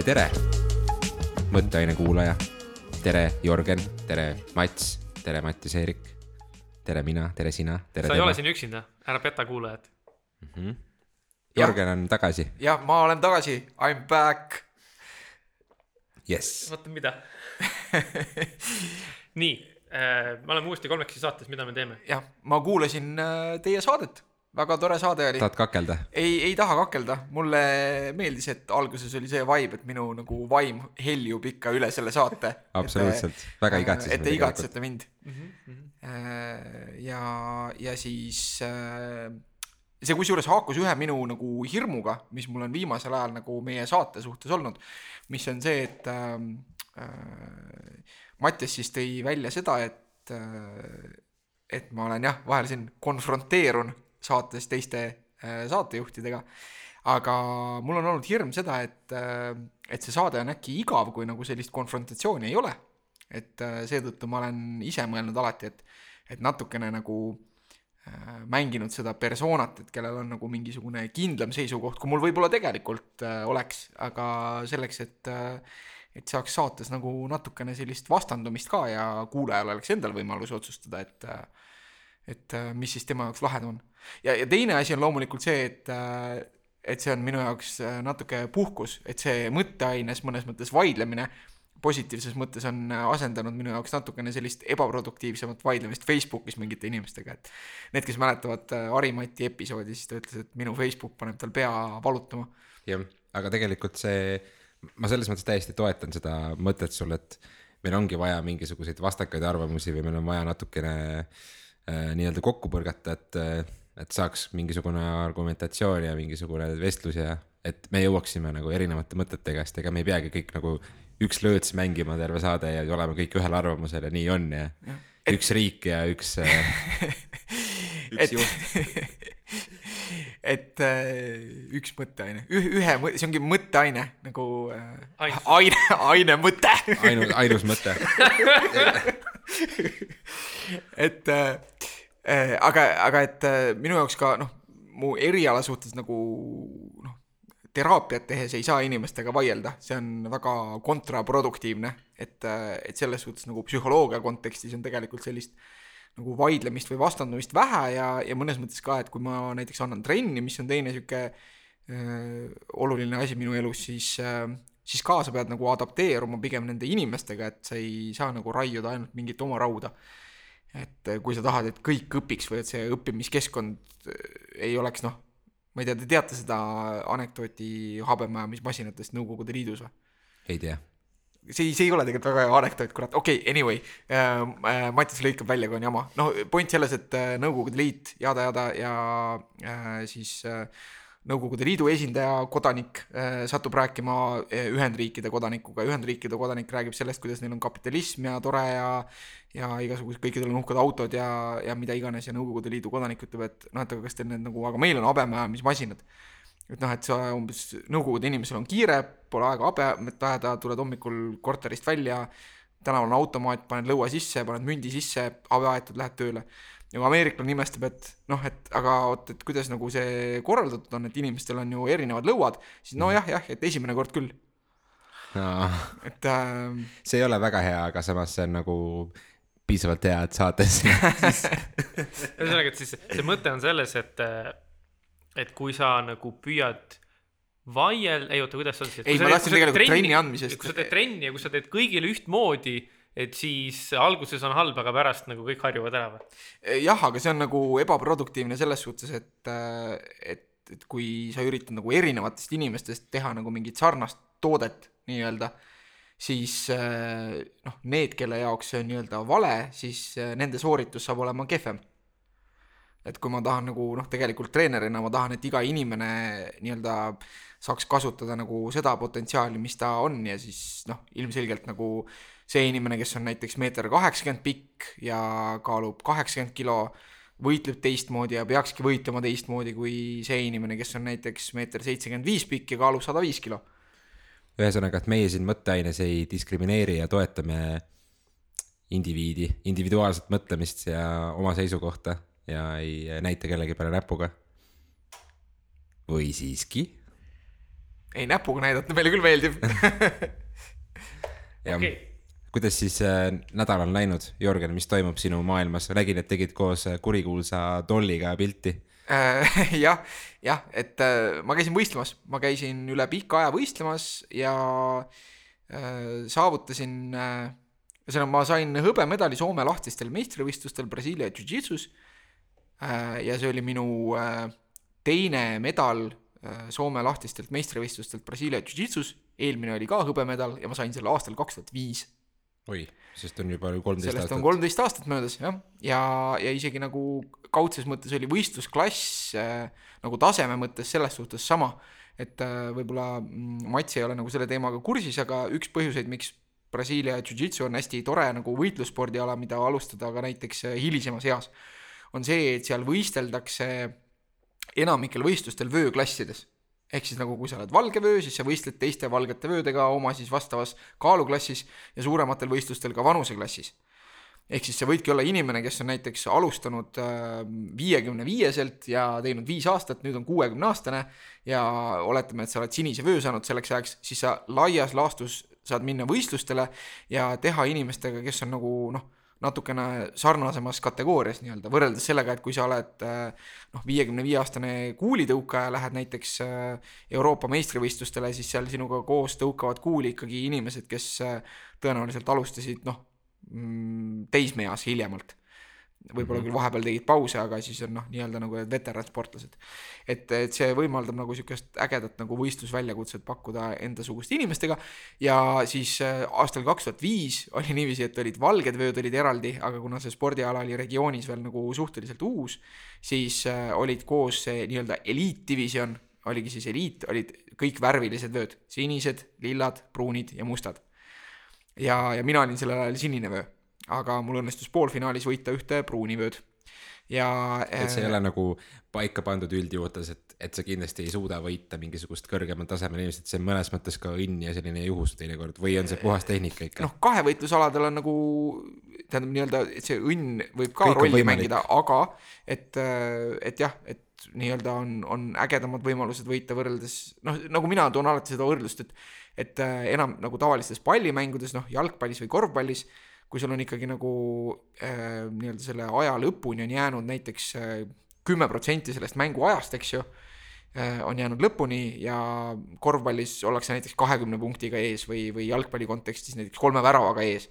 tere, tere, mõtteaine kuulaja. tere, Jörgen, tere, Mats, tere, Mattias Eerik. tere, mina, tere, sina, tere. sa ei ole siin üksinda, ära peta kuulajat mm. -hmm. Jörgen on tagasi. jah, ma olen tagasi, I m back. jess. oota, mida nii äh,, me oleme uuesti kolmekesi saates, mida me teeme? jah, ma kuulasin äh, teie saadet väga tore saade oli. tahad kakelda? ei, ei taha kakelda, mulle meeldis, et alguses oli see vibe, et minu nagu vaim heljub ikka üle selle saate. absoluutselt, väga igatsesime. et te igatsete mind mm. -hmm. ja, ja siis äh, see kusjuures haakus ühe minu nagu hirmuga, mis mul on viimasel ajal nagu meie saate suhtes olnud, mis on see, et äh, äh, Mattias siis tõi välja seda, et äh, et ma olen jah, vahel siin konfronteerun saates teiste äh, saatejuhtidega. aga mul on olnud hirm seda, et, äh, et see saade on äkki igav, kui nagu sellist konfrontatsiooni ei ole. et äh, seetõttu ma olen ise mõelnud alati, et, et natukene nagu mänginud seda persoonat, et kellel on nagu mingisugune kindlam seisukoht, kui mul võib-olla tegelikult oleks, aga selleks, et et saaks saates nagu natukene sellist vastandumist ka ja kuulajal oleks endal võimalus otsustada, et et mis siis tema jaoks lahedam on ja, ja teine asi on loomulikult see, et äh, et see on minu jaoks äh, natuke puhkus, et see mõtteaines mõnes mõttes vaidlemine positiivses mõttes on äh, asendanud minu jaoks natukene sellist ebaproduktiivsemat vaidlemist Facebookis mingite inimestega, et need, kes mäletavad Harimati episoodi, siis ta ütles, et minu Facebook paneb tal pea valutama. jah, aga tegelikult see, ma selles mõttes täiesti toetan seda mõtet sul, et meil ongi vaja mingisuguseid vastakaid arvamusi või meil on vaja natukene äh, nii-öelda kokku põrgata, et äh, et saaks mingisugune argumentatsioon ja mingisugune vestlus ja et me jõuaksime nagu erinevate mõtetega, sest ega me ei peagi kõik nagu üks lõõts mängima terve saade ja olema kõik ühel arvamusel ja nii on ja, ja. Et... üks riik ja üks äh, üks et... juht. Et äh, üks mõtteaine, ühe, see ongi mõtteaine nagu äh, aine, aine mõte. Ainus, ainus mõte et äh, Äh, aga, aga et äh, minu jaoks ka noh, mu eriala suhtes nagu noh, teraapiat tehes ei saa inimestega vaielda, see on väga kontraproduktiivne, et, äh, et selles suhtes nagu psühholoogia kontekstis on tegelikult sellist nagu vaidlemist või vastandumist vähe ja, ja mõnes mõttes ka, et kui ma näiteks annan trenni, mis on teine sihuke äh, oluline asi minu elus, siis äh, siis ka sa pead nagu adapteeruma pigem nende inimestega, et sa ei saa nagu raiuda ainult mingit oma rauda et äh, kui sa tahad, et kõik õpiks või et see õppimiskeskkond äh, ei oleks noh, ma ei tea, te teate seda anekdooti habemajamismasinatest Nõukogude Liidus või? ei tea. see, see ei ole tegelikult väga hea anekdoot, kurat, okei okay,, anyway äh,. äh Mattias lõikab välja, kui on jama. noh, point selles, et Nõukogude Liit jada-jada ja äh, siis äh, Nõukogude Liidu esindaja, kodanik äh, satub rääkima äh, Ühendriikide kodanikuga, Ühendriikide kodanik räägib sellest, kuidas neil on kapitalism ja tore ja ja igasugused, kõikidel on uhked autod ja, ja mida iganes ja Nõukogude Liidu kodanik ütleb, et noh, et aga kas teil need nagu, aga meil on habemajamismasinad. et noh, et sa umbes, Nõukogude inimesel on kiire, pole aega habemet ajada, tuled hommikul korterist välja, tänaval on automaat, paned lõua sisse, paned mündi sisse, habe aetud, lähed tööle. Nagu ameeriklane imestab, et noh, et aga oot, et kuidas nagu see korraldatud on, et inimestel on ju erinevad lõuad, siis nojah, jah, et esimene kord küll. No.. et äh.... see ei ole väga hea, aga samas see on nagu piisavalt hea, et saates ühesõnaga, et siis see mõte on selles, et, et kui sa nagu püüad vaiel-, ei oota, kuidas sa ütlesid? ei, ma tahtsin tegelikult trenni andmisest. kui sa teed trenni ja kui sa teed kõigile ühtmoodi et siis alguses on halb, aga pärast nagu kõik harjuvad ära või? jah, aga see on nagu ebaproduktiivne selles suhtes, et, et, et kui sa üritad nagu erinevatest inimestest teha nagu mingit sarnast toodet nii-öelda, siis noh, need, kelle jaoks see on nii-öelda vale, siis nende sooritus saab olema kehvem. et kui ma tahan nagu noh, tegelikult treenerina ma tahan, et iga inimene nii-öelda saaks kasutada nagu seda potentsiaali, mis ta on ja siis noh, ilmselgelt nagu äh, see inimene, kes on näiteks meeter kaheksakümmend pikk ja kaalub kaheksakümmend kilo, võitleb teistmoodi ja peakski võitlema teistmoodi kui see inimene, kes on näiteks meeter seitsekümmend viis pikk ja kaalub sada viis kilo. Ühesõnaga, et meie siin mõtteaines ei diskrimineeri ja toetame indiviidi, individuaalset mõtlemist ja oma seisukohta ja ei näita kellegi peale näpuga. või siiski? ei näpuga näidata meile küll meeldib okei, kuidas siis äh, nädal on läinud, Jörgen, mis toimub sinu maailmas, nägin, et tegid koos äh, kurikuulsa Dolliga pilti. Jah, jah, et äh, ma käisin võistlemas, ma käisin üle pika aja võistlemas ja äh, saavutasin äh,, ühesõnaga ma sain hõbemedali Soome lahtistel meistrivõistlustel Brasiilia Jiu-Jitsus äh,. ja see oli minu teine medal Soome lahtistelt meistrivõistlustelt Brasiilia Jiu-Jitsus, eelmine oli ka hõbemedal ja ma sain selle aastal kaks tuhat viis oi, sest on juba kolmteist sellest on aastat. kolmteist aastat möödas jah, ja, ja isegi nagu kaudses mõttes oli võistlusklass äh, nagu taseme mõttes selles suhtes sama, et äh, võib-olla mm, Mats ei ole nagu selle teemaga kursis, aga üks põhjuseid, miks Brasiilia Jiu-Jitsu on hästi tore nagu võitlusspordiala, mida alustada ka näiteks äh, hilisemas eas, on see, et seal võisteldakse enamikel võistlustel vööklassides ehk siis nagu kui sa oled valge vöö, siis sa võistled teiste valgete vöödega oma siis vastavas kaaluklassis ja suurematel võistlustel ka vanuseklassis ehk siis sa võidki olla inimene, kes on näiteks alustanud viiekümne viieselt ja teinud viis aastat, nüüd on kuuekümne aastane ja oletame, et sa oled sinise vöö saanud selleks ajaks, siis sa laias laastus saad minna võistlustele ja teha inimestega, kes on nagu noh, natukene sarnasemas kategoorias nii-öelda, võrreldes sellega, et kui sa oled äh, noh, viiekümne viie aastane kuulitõukaja, lähed näiteks äh, Euroopa meistrivõistlustele, siis seal sinuga koos tõukavad kuuli ikkagi inimesed, kes äh, tõenäoliselt alustasid noh, teismeeas hiljemalt. Võib-olla küll vahepeal tegid pause, aga siis on noh, nii-öelda nagu veteransportlased. et, et see võimaldab nagu niisugust ägedat nagu võistlusväljakutset pakkuda endasuguste inimestega ja siis äh, aastal kaks tuhat viis oli niiviisi, et olid valged vööd olid eraldi, aga kuna see spordiala oli regioonis veel nagu suhteliselt uus, siis äh, olid koos see nii-öelda eliitdivisjon, oligi siis eliit, olid kõik värvilised vööd, sinised, lillad, pruunid ja mustad. ja, ja mina olin sellel ajal sinine vöö, aga mul õnnestus poolfinaalis võita ühte pruuni vööd. ja et see ei äh, ole nagu paika pandud üldjuhutes, et, et sa kindlasti ei suuda võita mingisugust kõrgemal tasemel inimest, et see on mõnes mõttes ka õnn ja selline juhus teinekord. Või on see puhas tehnika ikka? noh, kahevõitlusaladel on nagu tähendab nii-öelda, et see õnn võib ka Kõik rolli mängida, aga et, et jah, et nii-öelda on, on ägedamad võimalused võita võrreldes noh, nagu mina toon alati seda võrdlust, et et äh, enam nagu tavalistes pallimängudes, noh, jalgpallis või korvpallis, kui sul on ikkagi nagu äh, nii-öelda selle aja lõpuni on jäänud näiteks kümme protsenti sellest mänguajast, eks ju äh, on jäänud lõpuni ja korvpallis ollakse näiteks kahekümne punktiga ees või, või jalgpalli kontekstis näiteks kolme väravaga ees,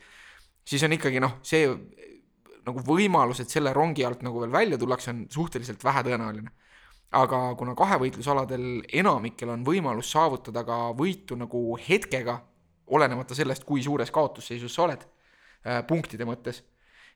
siis on ikkagi noh, see nagu võimalus, et selle rongi alt nagu veel välja tullakse, on suhteliselt vähetõenäoline. aga kuna kahevõitlusaladel enamikel on võimalus saavutada ka võitu nagu hetkega, olenemata sellest, kui suures kaotusseisus sa oled äh, punktide mõttes,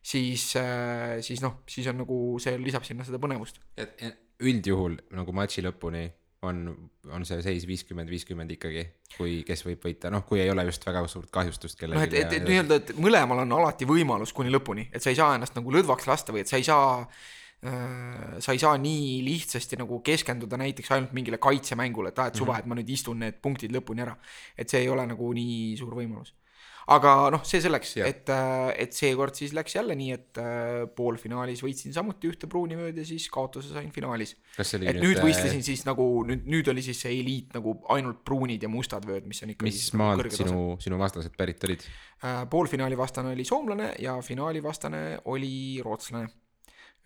siis äh,, siis noh, siis on nagu see lisab sinna seda põnevust. et üldjuhul nagu matši lõpuni on, on see seis viiskümmend, viiskümmend ikkagi, kui, kes võib võita, noh, kui ei ole just väga suurt kahjustust noh, et, kellelegi et, et nii-öelda, et mõlemal on alati võimalus kuni lõpuni, et sa ei saa ennast nagu lõdvaks lasta või et sa ei saa äh, sa ei saa nii lihtsasti nagu keskenduda näiteks ainult mingile kaitsemängule, et aa, et suva, et ma nüüd istun need punktid lõpuni ära. et see ei ole nagu nii suur võimalus. Aga noh, see selleks, et, et seekord siis läks jälle nii, et äh, poolfinaalis võitsin samuti ühte pruunivööd ja siis kaotuse sain finaalis. et nüüd võistlesin siis nagu nüüd, nüüd oli siis see eliit nagu ainult pruunid ja mustad vööd, mis on ikka mis maalt sinu, sinu vastased pärit olid? Äh, poolfinaali vastane oli soomlane ja finaali vastane oli rootslane.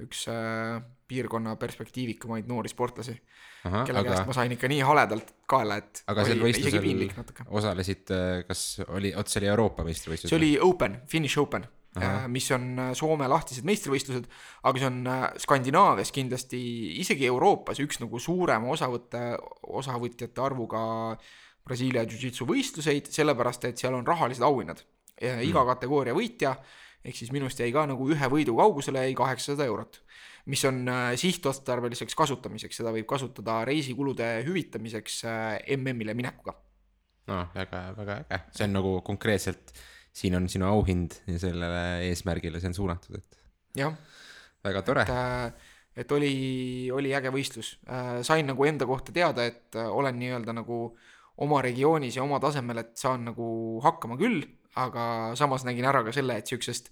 Üks äh, piirkonna perspektiivikumaid noori sportlasi, kelle aga käest ma sain ikka nii haledalt kaela, et aga oli isegi võistlusel piinlik natuke. osalesid, kas oli, oot see oli Euroopa meistrivõistlus? see oli Open, Finnish Open, Ahah. mis on äh, Soome lahtised meistrivõistlused, aga see on äh, Skandinaavias kindlasti, isegi Euroopas üks nagu suurema osavõtte, osavõtjate arvuga Brasiilia Jiu-Jitsu võistluseid, sellepärast et seal on rahalised auhinnad. iga kategooria võitja, ehk siis minust jäi ka nagu ühe võidu kaugusele, jäi kaheksasada eurot mis on äh, sihtotstarbeliseks kasutamiseks, seda võib kasutada reisikulude hüvitamiseks äh, MM-ile minekuga. no väga, väga äge, see on nagu konkreetselt, siin on sinu auhind ja sellele eesmärgile see on suunatud, et jah. Väga tore. Et, äh, et oli, oli äge võistlus. sain nagu enda kohta teada, et olen nii-öelda nagu oma regioonis ja oma tasemel, et saan nagu hakkama küll, aga samas nägin ära ka selle, et siuksest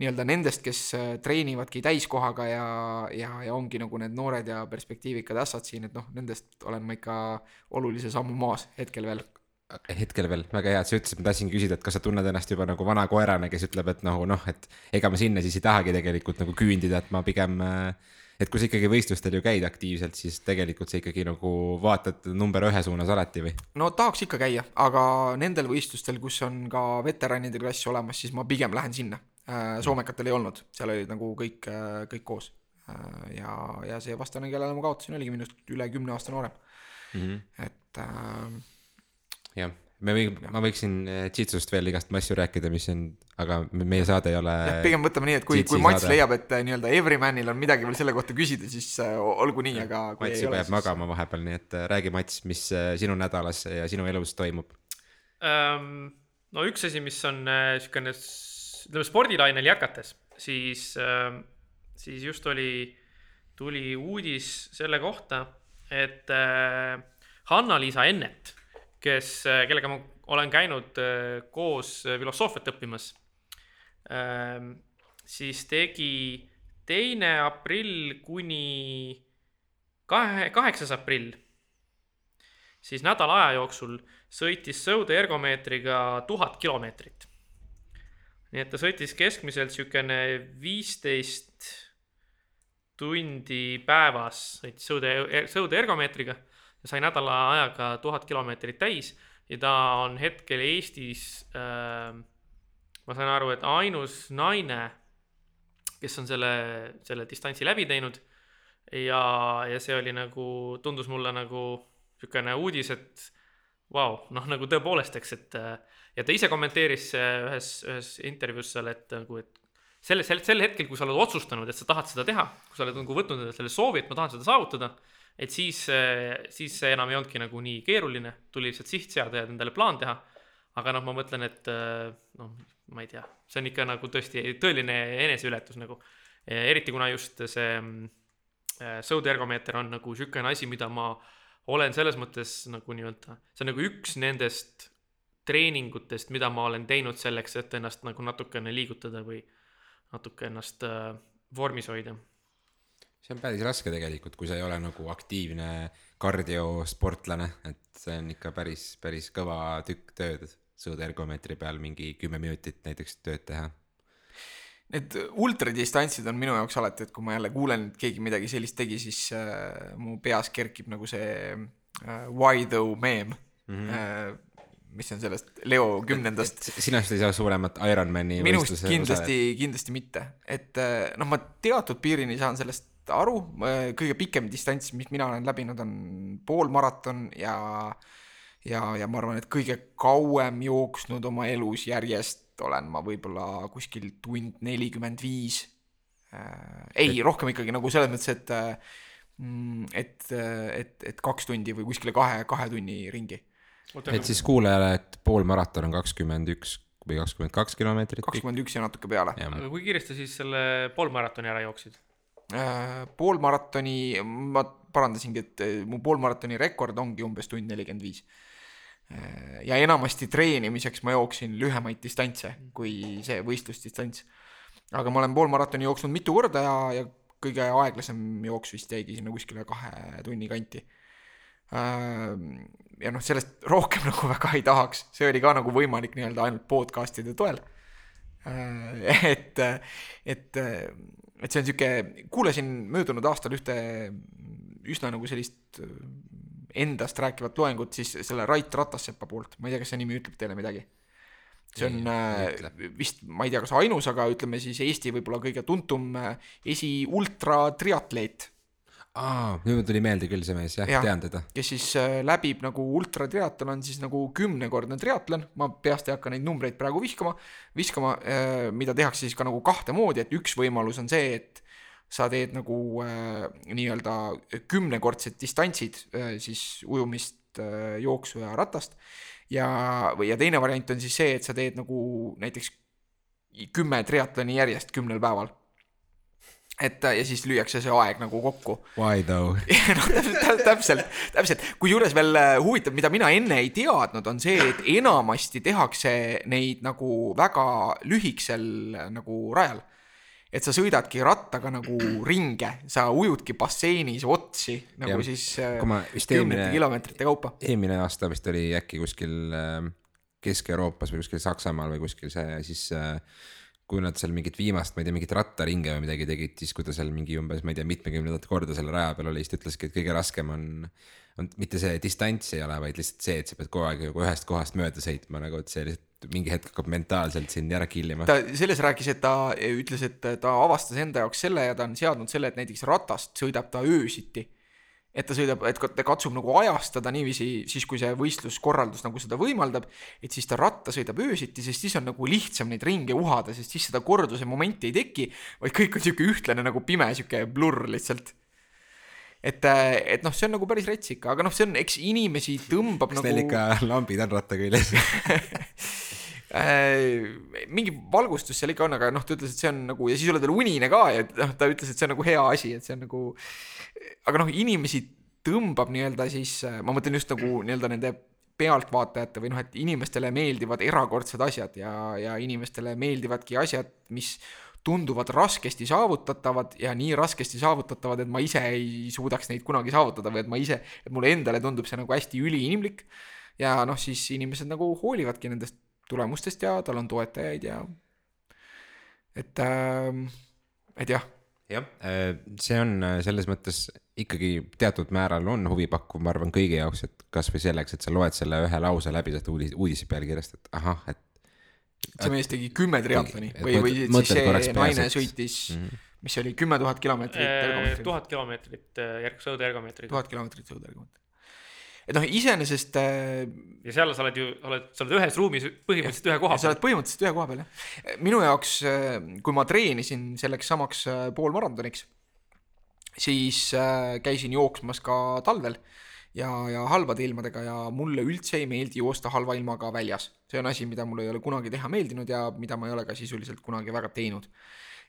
nii-öelda nendest, kes äh, treenivadki täiskohaga ja, ja, ja ongi nagu need noored ja perspektiivikad ässad siin, et noh, nendest olen ma ikka olulise sammu maas hetkel veel. Hetkel veel, väga hea, et sa ütlesid, ma tahtsingi küsida, et kas sa tunned ennast juba nagu vana koerana, kes ütleb, et nagu noh, et ega ma sinna siis ei tahagi tegelikult nagu küündida, et ma pigem äh, et kui sa ikkagi võistlustel ju käid aktiivselt, siis tegelikult sa ikkagi nagu vaatad number ühe suunas alati või? no tahaks ikka käia, aga nendel võistlustel, kus on ka veteranide klass olemas, siis ma pigem lähen sinna. Äh, soomekatel ei olnud, seal olid nagu kõik, äh, kõik koos. Äh, ja, ja see vastane, kellele ma kaotasin, oligi minust üle kümne aasta noorem mm. -hmm. et äh,. jah me või, ma võiksin Jitsust veel igast asju rääkida, mis on, aga meie saade ei ole. pigem võtame nii, et kui, kui Mats saade. leiab, et äh, nii-öelda Everymanil on midagi veel selle kohta küsida, siis äh, olgu nii, aga. Mats juba jääb siis... magama vahepeal, nii et räägi, Mats, mis sinu nädalas ja sinu elus toimub um,? no üks asi, mis on niisugune ütleme spordilainel jätkates, siis äh,, siis just oli, tuli uudis selle kohta, et Hanna-Liisa Ennet kes, äh, kellega ma olen käinud äh, koos äh, filosoofiat õppimas, ähm, siis tegi teine aprill kuni kahe, kaheksas aprill, siis nädala aja jooksul sõitis sõude ergomeetriga tuhat kilomeetrit. nii et ta sõitis keskmiselt siukene viisteist tundi päevas, sõitis sõude, sõude ergomeetriga sai nädala ajaga tuhat kilomeetrit täis ja ta on hetkel Eestis äh,, ma saan aru, et ainus naine, kes on selle, selle distantsi läbi teinud. ja, ja see oli nagu, tundus mulle nagu niisugune uudis, et vau wow,, noh, nagu tõepoolest, eks, et ja ta ise kommenteeris ühes, ühes intervjuus seal, et nagu, et selle, sel, sel hetkel, kui sa oled otsustanud, et sa tahad seda teha, kui sa oled nagu võtnud endale selle soovi, et ma tahan seda saavutada et siis, siis see enam ei olnudki nagu nii keeruline, tuli lihtsalt siht seada ja endale plaan teha. aga noh, ma mõtlen, et noh, ma ei tea, see on ikka nagu tõesti tõeline eneseületus nagu. eriti kuna just see äh, sõudergomeeter on nagu niisugune asi, mida ma olen selles mõttes nagu nii-öelda, see on nagu üks nendest treeningutest, mida ma olen teinud selleks, et ennast nagu natukene liigutada või natuke ennast äh, vormis hoida see on päris raske tegelikult, kui sa ei ole nagu aktiivne kardiosportlane, et see on ikka päris, päris kõva tükk tööd sõudeergomeetri peal mingi kümme minutit näiteks tööd teha. Need ultradistantsid on minu jaoks alati, et kui ma jälle kuulen, et keegi midagi sellist tegi, siis äh, mu peas kerkib nagu see äh, why though meem mm. -hmm. Äh, mis on sellest Leo kümnendast. sinust ei saa suuremat Ironmani minust kindlasti, kindlasti mitte, et äh, noh, ma teatud piirini saan sellest aru, kõige pikem distants, mis mina olen läbinud, on poolmaraton ja ja, ja ma arvan, et kõige kauem jooksnud oma elus järjest olen ma võib-olla kuskil tund nelikümmend viis. Äh, ei, rohkem ikkagi nagu selles mõttes, et mm, et, et, et kaks tundi või kuskile kahe, kahe tunni ringi. et siis kuulajale, et poolmaraton on kakskümmend üks või kakskümmend kaks kilomeetrit. kakskümmend üks ja natuke peale. aga kui kiiresti siis selle poolmaratoni ära jooksid? Äh, poolmaratoni, ma parandasingi, et äh, mu poolmaratoni rekord ongi umbes tund nelikümmend viis. Äh, ja enamasti treenimiseks ma jooksin lühemaid distantse kui see võistlusdistants. aga ma olen poolmaratoni jooksnud mitu korda ja, ja kõige aeglasem jooks vist jäigi sinna kuskile kahe tunni kanti. ja noh, sellest rohkem nagu väga ei tahaks, see oli ka nagu võimalik nii-öelda ainult podcast'ide toel. et, et et see on sihuke, kuulasin möödunud aastal ühte üsna nagu sellist äh, endast rääkivat loengut siis selle Rait Ratassepa poolt, ma ei tea, kas see nimi ütleb teile midagi. see on ei, äh, vist, ma ei tea, kas ainus, aga ütleme siis Eesti võib-olla kõige tuntum äh, esi ultra triatleet aa, nüüd tuli meelde küll see mees, jah ja,, tean teda. kes siis äh, läbib nagu ultratriatlon, siis nagu kümnekordne triatlon, ma peast ei hakka neid numbreid praegu viskama, viskama äh,, mida tehakse siis ka nagu kahte moodi, et üks võimalus on see, et sa teed nagu äh, nii-öelda kümnekordsed distantsid äh,, siis ujumist äh,, jooksu ja ratast. ja, või, ja teine variant on siis see, et sa teed nagu näiteks kümme triatloni järjest kümnel päeval et äh, ja siis lüüakse see aeg nagu kokku Why though? noh, täpselt, täpselt, täpselt, kusjuures veel äh, huvitav, mida mina enne ei teadnud, on see, et enamasti tehakse neid nagu väga lühikesel äh, nagu rajal. et sa sõidadki rattaga nagu ringe, sa ujudki basseinis otsi nagu Jah. siis kümnete kilomeetrite kaupa. eelmine aasta vist oli äkki kuskil Kesk-Euroopas või kuskil Saksamaal või kuskil see siis äh, kui nad seal mingit viimast, ma ei tea, mingit rattaringe või midagi tegid, siis kui ta seal mingi umbes, ma ei tea, mitmekümnendat korda selle raja peal oli, siis ta ütleski, et kõige raskem on, on mitte see distants ei ole, vaid lihtsalt see, et sa pead kogu aeg nagu ühest kohast mööda sõitma nagu, et see lihtsalt mingi hetk hakkab mentaalselt sind ära killima. ta selles rääkis, et ta ütles, et ta avastas enda jaoks selle ja ta on seadnud selle, et näiteks ratast sõidab ta öösiti. Et ta sõidab, et ta katsub nagu ajastada niiviisi siis, kui see võistluskorraldus nagu seda võimaldab, et siis ta ratta sõidab öösiti, sest siis on nagu lihtsam neid ringe uhada, sest siis seda korduse momenti ei teki, vaid kõik on sihuke ühtlane nagu pime, sihuke blurr lihtsalt. et, et noh, see on nagu päris rets ikka, aga noh, see on, eks inimesi tõmbab kas nagu neil ikka lambid on ratta küljes äh, mingi valgustus seal ikka on, aga noh, ta ütles, et see on nagu ja siis oled veel unine ka ja noh, ta ütles, et see on nagu hea asi, et see on nagu. aga noh, inimesi tõmbab nii-öelda siis, ma mõtlen just nagu nii-öelda nende pealtvaatajate või noh, et inimestele meeldivad erakordsed asjad ja, ja inimestele meeldivadki asjad, mis tunduvad raskesti saavutatavad ja nii raskesti saavutatavad, et ma ise ei suudaks neid kunagi saavutada või et ma ise, et mulle endale tundub see nagu hästi üliinimlik. ja noh, siis inimesed nagu hoolivadki nendest tulemustest ja tal on toetajaid ja et äh,, et jah, jah, see on äh, selles mõttes ikkagi teatud määral on huvipakkuv, ma arvan kõigi jaoks, et kasvõi selleks, et sa loed selle ühe lause läbi sealt uudis, uudise pealkirjast, et ahah, et see mees tegi kümme triatloni või, või siis see naine sõitis mm, -hmm. mis see oli, kümme tuhat kilomeetrit ergomeetrit, tuhat kilomeetrit äh, järg-, sõudeergomeetriga. tuhat kilomeetrit sõudergomeetrit. Et noh, iseenesest äh, ja seal sa oled ju, oled, sa oled ühes ruumis põhimõtteliselt ühe koha sa oled põhimõtteliselt ühe koha peal jah. minu jaoks, kui ma treenisin selleks samaks äh, poolmaratoniks, siis äh, käisin jooksmas ka talvel ja, ja halbade ilmadega ja mulle üldse ei meeldi joosta halva ilmaga väljas. see on asi, mida mulle ei ole kunagi teha meeldinud ja mida ma ei ole ka sisuliselt kunagi väga teinud.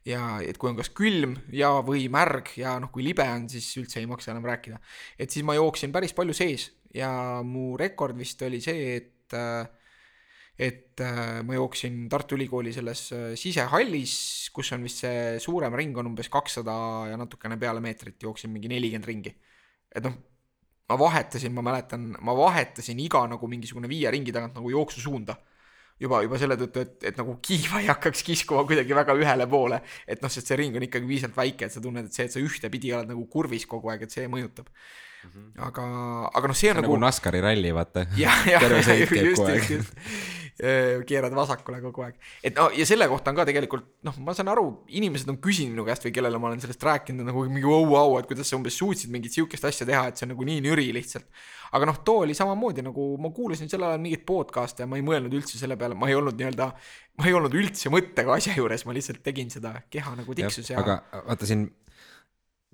ja et kui on kas külm ja, või märg ja noh, kui libe on, siis üldse ei maksa enam rääkida. et siis ma jooksin päris palju sees ja mu rekord vist oli see, et äh, et äh, ma jooksin Tartu Ülikooli selles äh, sisehallis, kus on vist see suurem ring on umbes kakssada ja natukene peale meetrit, jooksin mingi nelikümmend ringi. et noh, ma vahetasin, ma mäletan, ma vahetasin iga nagu mingisugune viie ringi tagant nagu jooksusuunda. juba, juba selle tõttu, et, et nagu kiiva ei hakkaks kiskuma kuidagi väga ühele poole, et noh, sest see ring on ikkagi piisavalt väike, et sa tunned, et see, et sa ühtepidi oled nagu kurvis kogu aeg, et see mõjutab. aga, aga noh, see on nagu nagu NASCARi ralli, vaata. terve sõit käib kogu aeg. keerad vasakule kogu aeg. et no ja selle kohta on ka tegelikult noh, ma saan aru, inimesed on küsinud minu käest või kellele ma olen sellest rääkinud nagu mingi vau-vau, et kuidas sa umbes suutsid mingit sihukest asja teha, et see on nagu nii nüri lihtsalt. aga noh, too oli samamoodi nagu ma kuulasin sel ajal mingit podcast'e ja ma ei mõelnud üldse selle peale, ma ei olnud nii-öelda, ma ei olnud üldse mõttega asja juures, ma lihtsalt tegin seda, keha nagu tiksus ja, ja.... aga vaata siin,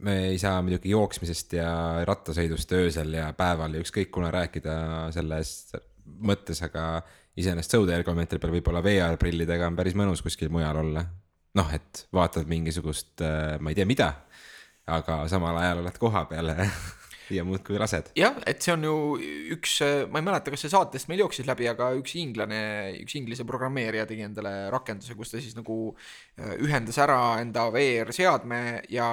me ei saa muidugi jooksmisest ja rattasõidust öösel ja päeval ja ükskõik kuna rääkida selles mõttes, aga iseenesest sõudeergomeetri peal võib-olla VR-prillidega on päris mõnus kuskil mujal olla. noh, et vaatad mingisugust, ma ei tea, mida, aga samal ajal oled koha peal ja muudkui lased. jah, et see on ju üks, ma ei mäleta, kas see saatest meil jooksis läbi, aga üks inglane, üks inglise programmeerija tegi endale rakenduse, kus ta siis nagu äh, ühendas ära enda VR-seadme ja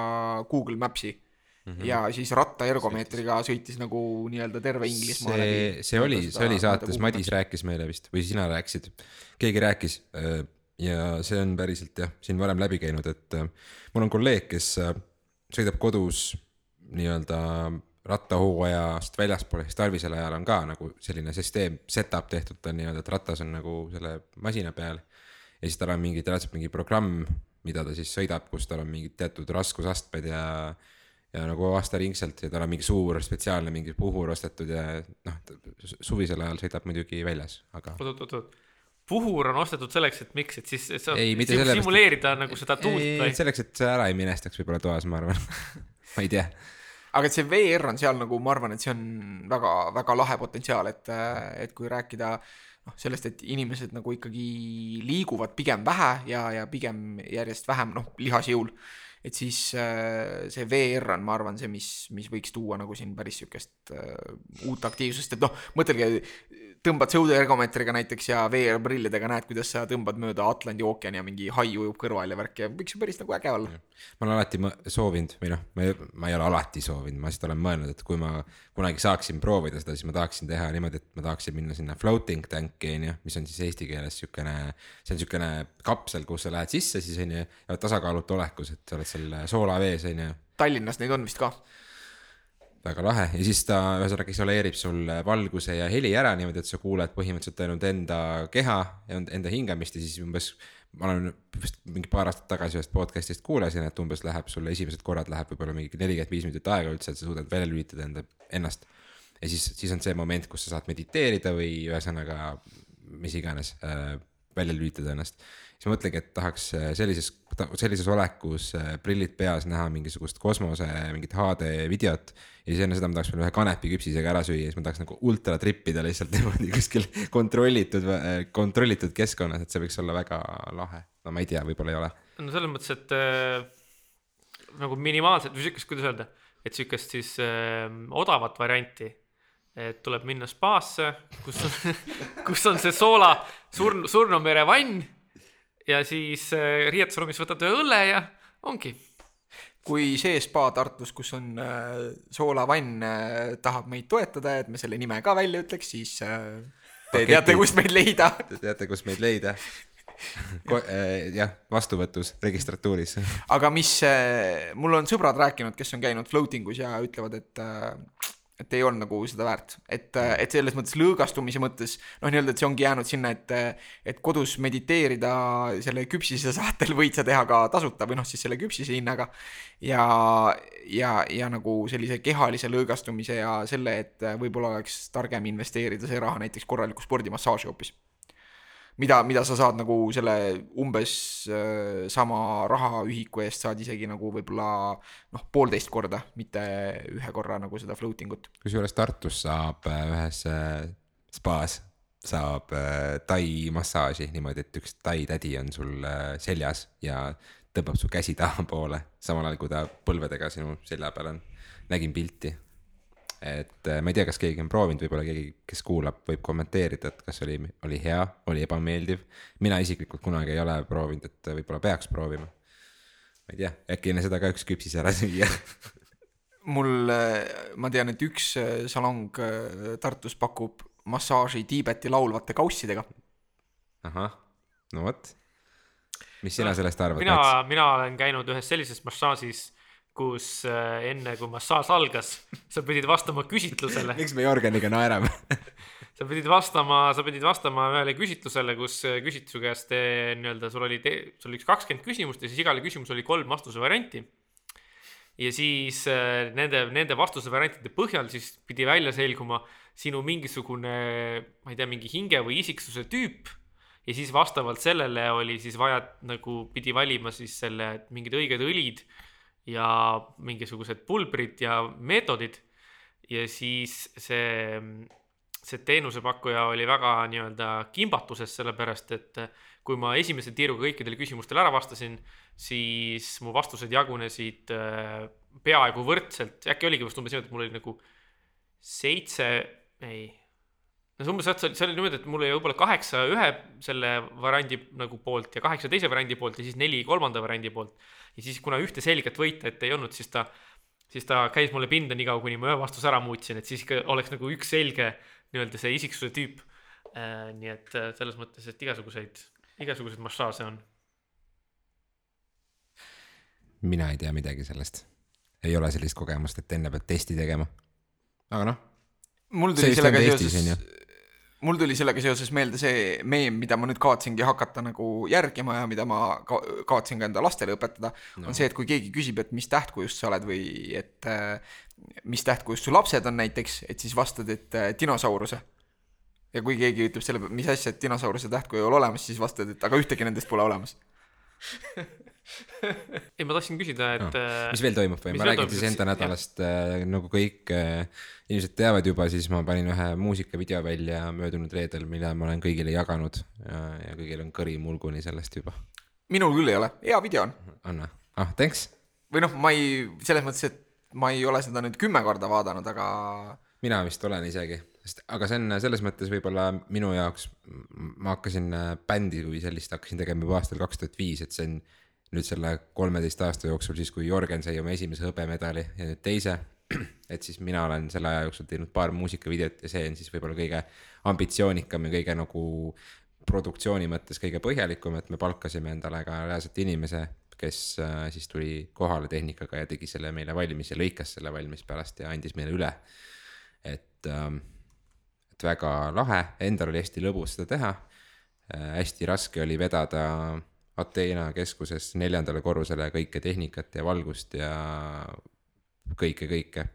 Google Maps'i mm. -hmm. ja siis rattaergomeetriga sõitis nagu nii-öelda terve Inglismaa see, see oli, see oli saates, Madis rääkis meile vist või sina rääkisid, keegi rääkis äh, ja see on päriselt jah, siin varem läbi käinud, et äh, mul on kolleeg, kes sõidab kodus nii-öelda rattahooajast väljaspool, siis talvisel ajal on ka nagu selline süsteem, setup tehtud tal nii-öelda, et ratas on nagu selle masina peal. ja siis tal on mingi, reaalselt mingi programm, mida ta siis sõidab, kus tal on mingid teatud raskusastmed ja ja nagu aastaringselt ja tal on mingi suur spetsiaalne mingi puhur ostetud ja noh, suvisel ajal sõidab muidugi väljas, aga oot, oot, oot, puhur on ostetud selleks, et miks, et siis et sa Ei, simuleerida nagu seda tuult või? selleks, et see ära ei minestaks võib-olla toas, ma arvan ma ei tea, aga see VR on seal nagu, ma arvan, et see on väga-väga lahe potentsiaal, et, et kui rääkida noh, sellest, et inimesed nagu ikkagi liiguvad pigem vähe ja, ja pigem järjest vähem noh, lihasjõul. et siis äh, see VR on, ma arvan, see, mis, mis võiks tuua nagu siin päris sihukest äh, uut aktiivsust, et noh, mõtelge, tõmbad sõudeergomeetriga näiteks ja VR-prillidega näed, kuidas sa tõmbad mööda Atlandi ookeani ja mingi hai ujub kõrval ja värk ja võiks ju päris nagu äge olla. ma olen alati soovinud või noh, ma ei, ole alati soovinud, ma lihtsalt olen mõelnud, et kui ma kunagi saaksin proovida seda, siis ma tahaksin teha niimoodi, et ma tahaksin minna sinna floating tank'i on ju, mis on siis eesti keeles siukene, see on siukene kapsel, kuhu sa lähed sisse siis on ju, ja tasakaalutu olekus, et sa oled seal soolavees on ju Tallinnas neid on vist ka. Väga lahe ja siis ta ühesõnaga isoleerib sul valguse ja heli ära niimoodi, et sa kuuled põhimõtteliselt ainult enda keha ja enda hingamist ja siis umbes. ma olen vist mingi paar aastat tagasi ühest podcast'ist kuulasin, et umbes läheb sul esimesed korrad läheb võib-olla mingi nelikümmend viis minutit aega üldse, et sa suudad välja lülitada enda, ennast. ja siis, siis on see moment, kus sa saad mediteerida või ühesõnaga mis iganes äh, välja lülitada ennast siis mõtlengi, et tahaks äh, sellises, sellises olekus äh, prillid peas näha mingisugust kosmose mingit HD videot. ja siis enne seda ma tahaks veel ühe kanepiküpsisega ära süüa, siis ma tahaks nagu ultra trip ida lihtsalt niimoodi kuskil kontrollitud, äh, kontrollitud keskkonnas, et see võiks olla väga lahe. no ma ei tea, võib-olla ei ole. no selles mõttes, et äh, nagu minimaalselt või siukest, kuidas öelda, et siukest siis äh, odavat varianti et tuleb minna spaasse, kus on, kus on see soola surn-, surnumere vann ja siis äh, riietusruumis võtad ühe õlle ja ongi. kui see spa Tartus, kus on äh, soolavann äh,, tahab meid toetada, et me selle nime ka välja ütleks, siis te Paketi. teate, kust meid leida. Te teate, kust meid leida äh, jah, vastuvõtus, registratuuris. aga mis, mul on sõbrad rääkinud, kes on käinud floating us ja ütlevad, et äh, et ei olnud nagu seda väärt, et, et selles mõttes lõõgastumise mõttes noh, nii-öelda, et see ongi jäänud sinna, et, et kodus mediteerida selle küpsise saatel võid sa teha ka tasuta või noh, siis selle küpsise hinnaga. ja, ja, ja nagu sellise kehalise lõõgastumise ja selle, et võib-olla oleks targem investeerida see raha näiteks korralikku spordimassaaži hoopis mida, mida sa saad nagu selle umbes äh, sama rahaühiku eest saad isegi nagu võib-olla noh, poolteist korda, mitte ühe korra nagu seda floating ut. kusjuures Tartus saab äh, ühes äh, spaas saab tai massaaži niimoodi, et üks tai tädi on sul seljas ja tõmbab su käsi tahapoole, samal ajal kui ta põlvedega sinu selja peal on. nägin pilti et äh, ma ei tea, kas keegi on proovinud, võib-olla keegi, kes kuulab, võib kommenteerida, et kas oli, oli hea, oli ebameeldiv. mina isiklikult kunagi ei ole proovinud, et võib-olla peaks proovima. ma ei tea, äkki enne seda ka üks küpsis ära süüa mul, äh, ma tean, et üks äh, salong Tartus pakub massaaži Tiibeti laulvate kaussidega. ahah, no vot. mis sina sellest arvad? mina, mina olen käinud ühes sellises massaažis kus äh, enne kui massaaž algas, sa pidid vastama küsitlusele. Miks me Jörgeniga naerame? Sa pidid vastama, sa pidid vastama ühele küsitlusele, kus äh, küsiti su käest äh, nii-öelda, sul oli, sul oli üks kakskümmend küsimust ja siis igale küsimusele oli kolm vastuse varianti. ja siis nende, nende vastuse variantide põhjal siis pidi välja selguma sinu mingisugune, ma ei tea, mingi hinge või isiksuse tüüp. Ja siis vastavalt sellele oli siis vaja nagu pidi valima siis selle mingid õiged õlid ja mingisugused pulbrid ja meetodid. ja siis see, see teenusepakkuja oli väga nii-öelda kimbatuses, sellepärast et kui ma esimese tiiruga kõikidele küsimustele ära vastasin, siis mu vastused jagunesid äh, peaaegu võrdselt, äkki oligi vist umbes niimoodi, et mul oli nagu seitse, ei no see umbes, see oli niimoodi, et mul oli võib-olla kaheksa ühe selle variandi nagu poolt ja kaheksa teise variandi poolt ja siis neli kolmanda variandi poolt. ja siis, kuna ühte selget võita ette ei olnud, siis ta, siis ta käis mulle pinda niikaua, kuni ma ühe vastuse ära muutsin, et siis ikka oleks nagu üks selge nii-öelda see isiksuse tüüp äh,. nii et äh, selles mõttes, et igasuguseid, igasuguseid massaaže on. mina ei tea midagi sellest. ei ole sellist kogemust, et enne pead testi tegema. aga noh. mul tuli sellega seoses mul tuli sellega seoses meelde see meem, mida ma nüüd kavatsengi hakata nagu järgima ja mida ma ka kavatsen ka enda lastele õpetada no., on see, et kui keegi küsib, et mis tähtkujust sa oled või et äh, mis tähtkujust su lapsed on näiteks, et siis vastad, et äh, dinosauruse. ja kui keegi ütleb selle mis asja, et dinosauruse tähtkuju ei ole olemas, siis vastad, et aga ühtegi nendest pole olemas ei, ma tahtsin küsida, et no,. Äh, mis veel toimub või? ma räägin siis enda nädalast äh, nagu kõik äh, inimesed teavad juba, siis ma panin ühe muusikavideo välja möödunud reedel, mille ma olen kõigile jaganud ja, ja kõigil on kõri mulguni sellest juba. minul küll ei ole, hea video on. on või? ah, thanks või noh, ma ei, selles mõttes, et ma ei ole seda nüüd kümme korda vaadanud, aga mina vist olen isegi, sest aga see on selles mõttes võib-olla minu jaoks, ma hakkasin bändi kui sellist hakkasin tegema juba aastal kaks tuhat viis, et see on nüüd selle kolmeteist aasta jooksul siis, kui Jörgen sai oma esimese hõbemedali ja nüüd teise, et siis mina olen selle aja jooksul teinud paar muusikavideot ja see on siis võib-olla kõige ambitsioonikam ja kõige nagu produktsiooni mõttes kõige põhjalikum, et me palkasime endale ka reaalselt inimese, kes äh, siis tuli kohale tehnikaga ja tegi selle meile valmis ja lõikas selle valmis pärast ja andis meile üle et ähm,, et väga lahe, endal oli hästi lõbus seda teha äh,. hästi raske oli vedada Ateena keskuses neljandale korrusele kõike tehnikat ja valgust ja kõike, kõike.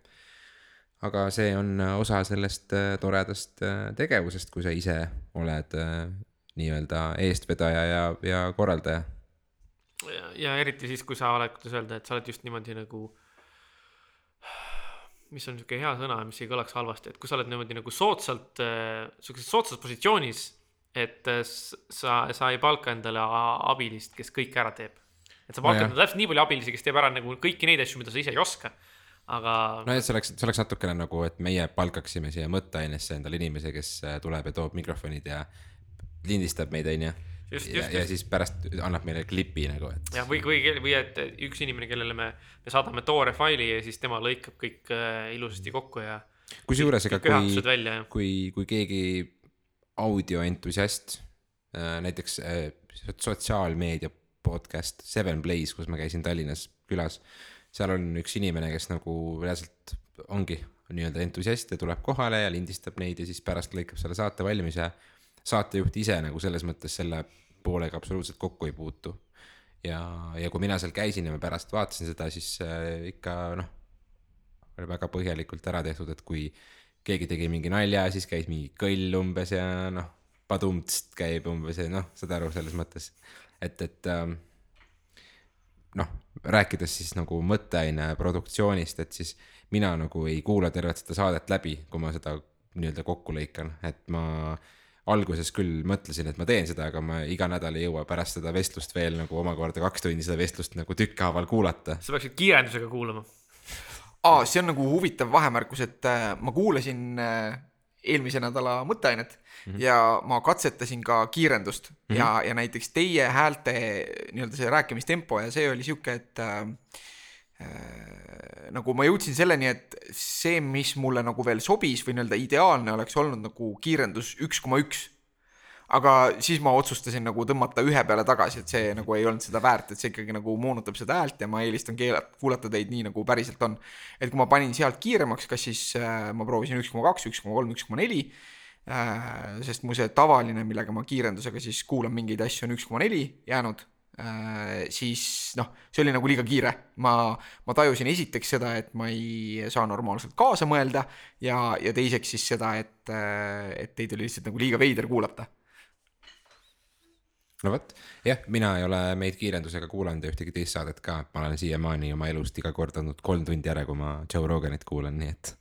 aga see on osa sellest äh, toredast äh, tegevusest, kui sa ise oled äh, nii-öelda eestvedaja ja, ja korraldaja. ja, eriti siis, kui sa oled, kuidas öelda, et sa oled just niimoodi nagu mis on niisugune hea sõna, mis ei kõlaks halvasti, et kui sa oled niimoodi nagu soodsalt äh,, sihukeses soodsas positsioonis, et äh, sa, sa ei palka endale abilist, kes kõike ära teeb. et sa palkad endale täpselt nii palju abilisi, kes teeb ära nagu kõiki neid asju, mida sa ise ei oska. aga no et see oleks, see oleks natukene nagu, et meie palkaksime siia mõtteainesse endale inimese, kes äh, tuleb ja toob mikrofonid ja lindistab meid, onju. Ja ja just. siis pärast annab meile klipi nagu, et. jah, või, või, või et üks inimene, kellele me, me saadame toore faili ja siis tema lõikab kõik äh, ilusasti kokku ja kusjuures, ega kui ja kui, kui keegi audioentusiast, näiteks äh, sotsiaalmeedia podcast Seven Blaze, kus ma käisin Tallinnas külas, seal on üks inimene, kes nagu reaalselt ongi nii-öelda entusiast ja tuleb kohale ja lindistab neid ja siis pärast lõikab selle saate valmis ja saatejuht ise nagu selles mõttes selle poolega absoluutselt kokku ei puutu. ja, ja kui mina seal käisin ja ma pärast vaatasin seda, siis äh, ikka noh, oli väga põhjalikult ära tehtud, et kui keegi tegi mingi nalja, siis käis mingi kõll umbes ja noh, padumtst käib umbes ja noh, saad aru selles mõttes, et, et ähm, noh, rääkides siis nagu mõtteaine produktsioonist, et siis mina nagu ei kuula tervet seda saadet läbi, kui ma seda nii-öelda kokku lõikan, et ma alguses küll mõtlesin, et ma teen seda, aga ma iga nädal ei jõua pärast seda vestlust veel nagu omakorda kaks tundi seda vestlust nagu tükkhaaval kuulata. sa peaksid kiirendusega kuulama. aa, see on nagu huvitav vahemärkus, et äh, ma kuulasin äh, eelmise nädala mõtteainet mm -hmm. ja ma katsetasin ka kiirendust mm -hmm. ja, ja näiteks teie häälte nii-öelda see rääkimistempo ja see oli sihuke, et äh, äh, nagu ma jõudsin selleni, et see, mis mulle nagu veel sobis või nii-öelda ideaalne oleks olnud nagu kiirendus üks koma üks aga siis ma otsustasin nagu tõmmata ühe peale tagasi, et see nagu ei olnud seda väärt, et see ikkagi nagu moonutab seda häält ja ma eelistan keelata, kuulata teid nii, nagu päriselt on. et kui ma panin sealt kiiremaks, kas siis äh, ma proovisin üks koma kaks, üks koma kolm, üks koma neli, sest mu see tavaline, millega ma kiirendusega siis kuulan mingeid asju, on üks koma neli jäänud, siis noh, see oli nagu liiga kiire. ma, ma tajusin esiteks seda, et ma ei saa normaalselt kaasa mõelda ja, ja teiseks siis seda, et, et teid oli lihtsalt nagu liiga veider kuulata no vot, jah, mina ei ole meid kiirendusega kuulanud ja ühtegi teist saadet ka, ma olen siiamaani oma elust iga kord andnud kolm tundi ära, kui ma Joe Roganit kuulan, nii et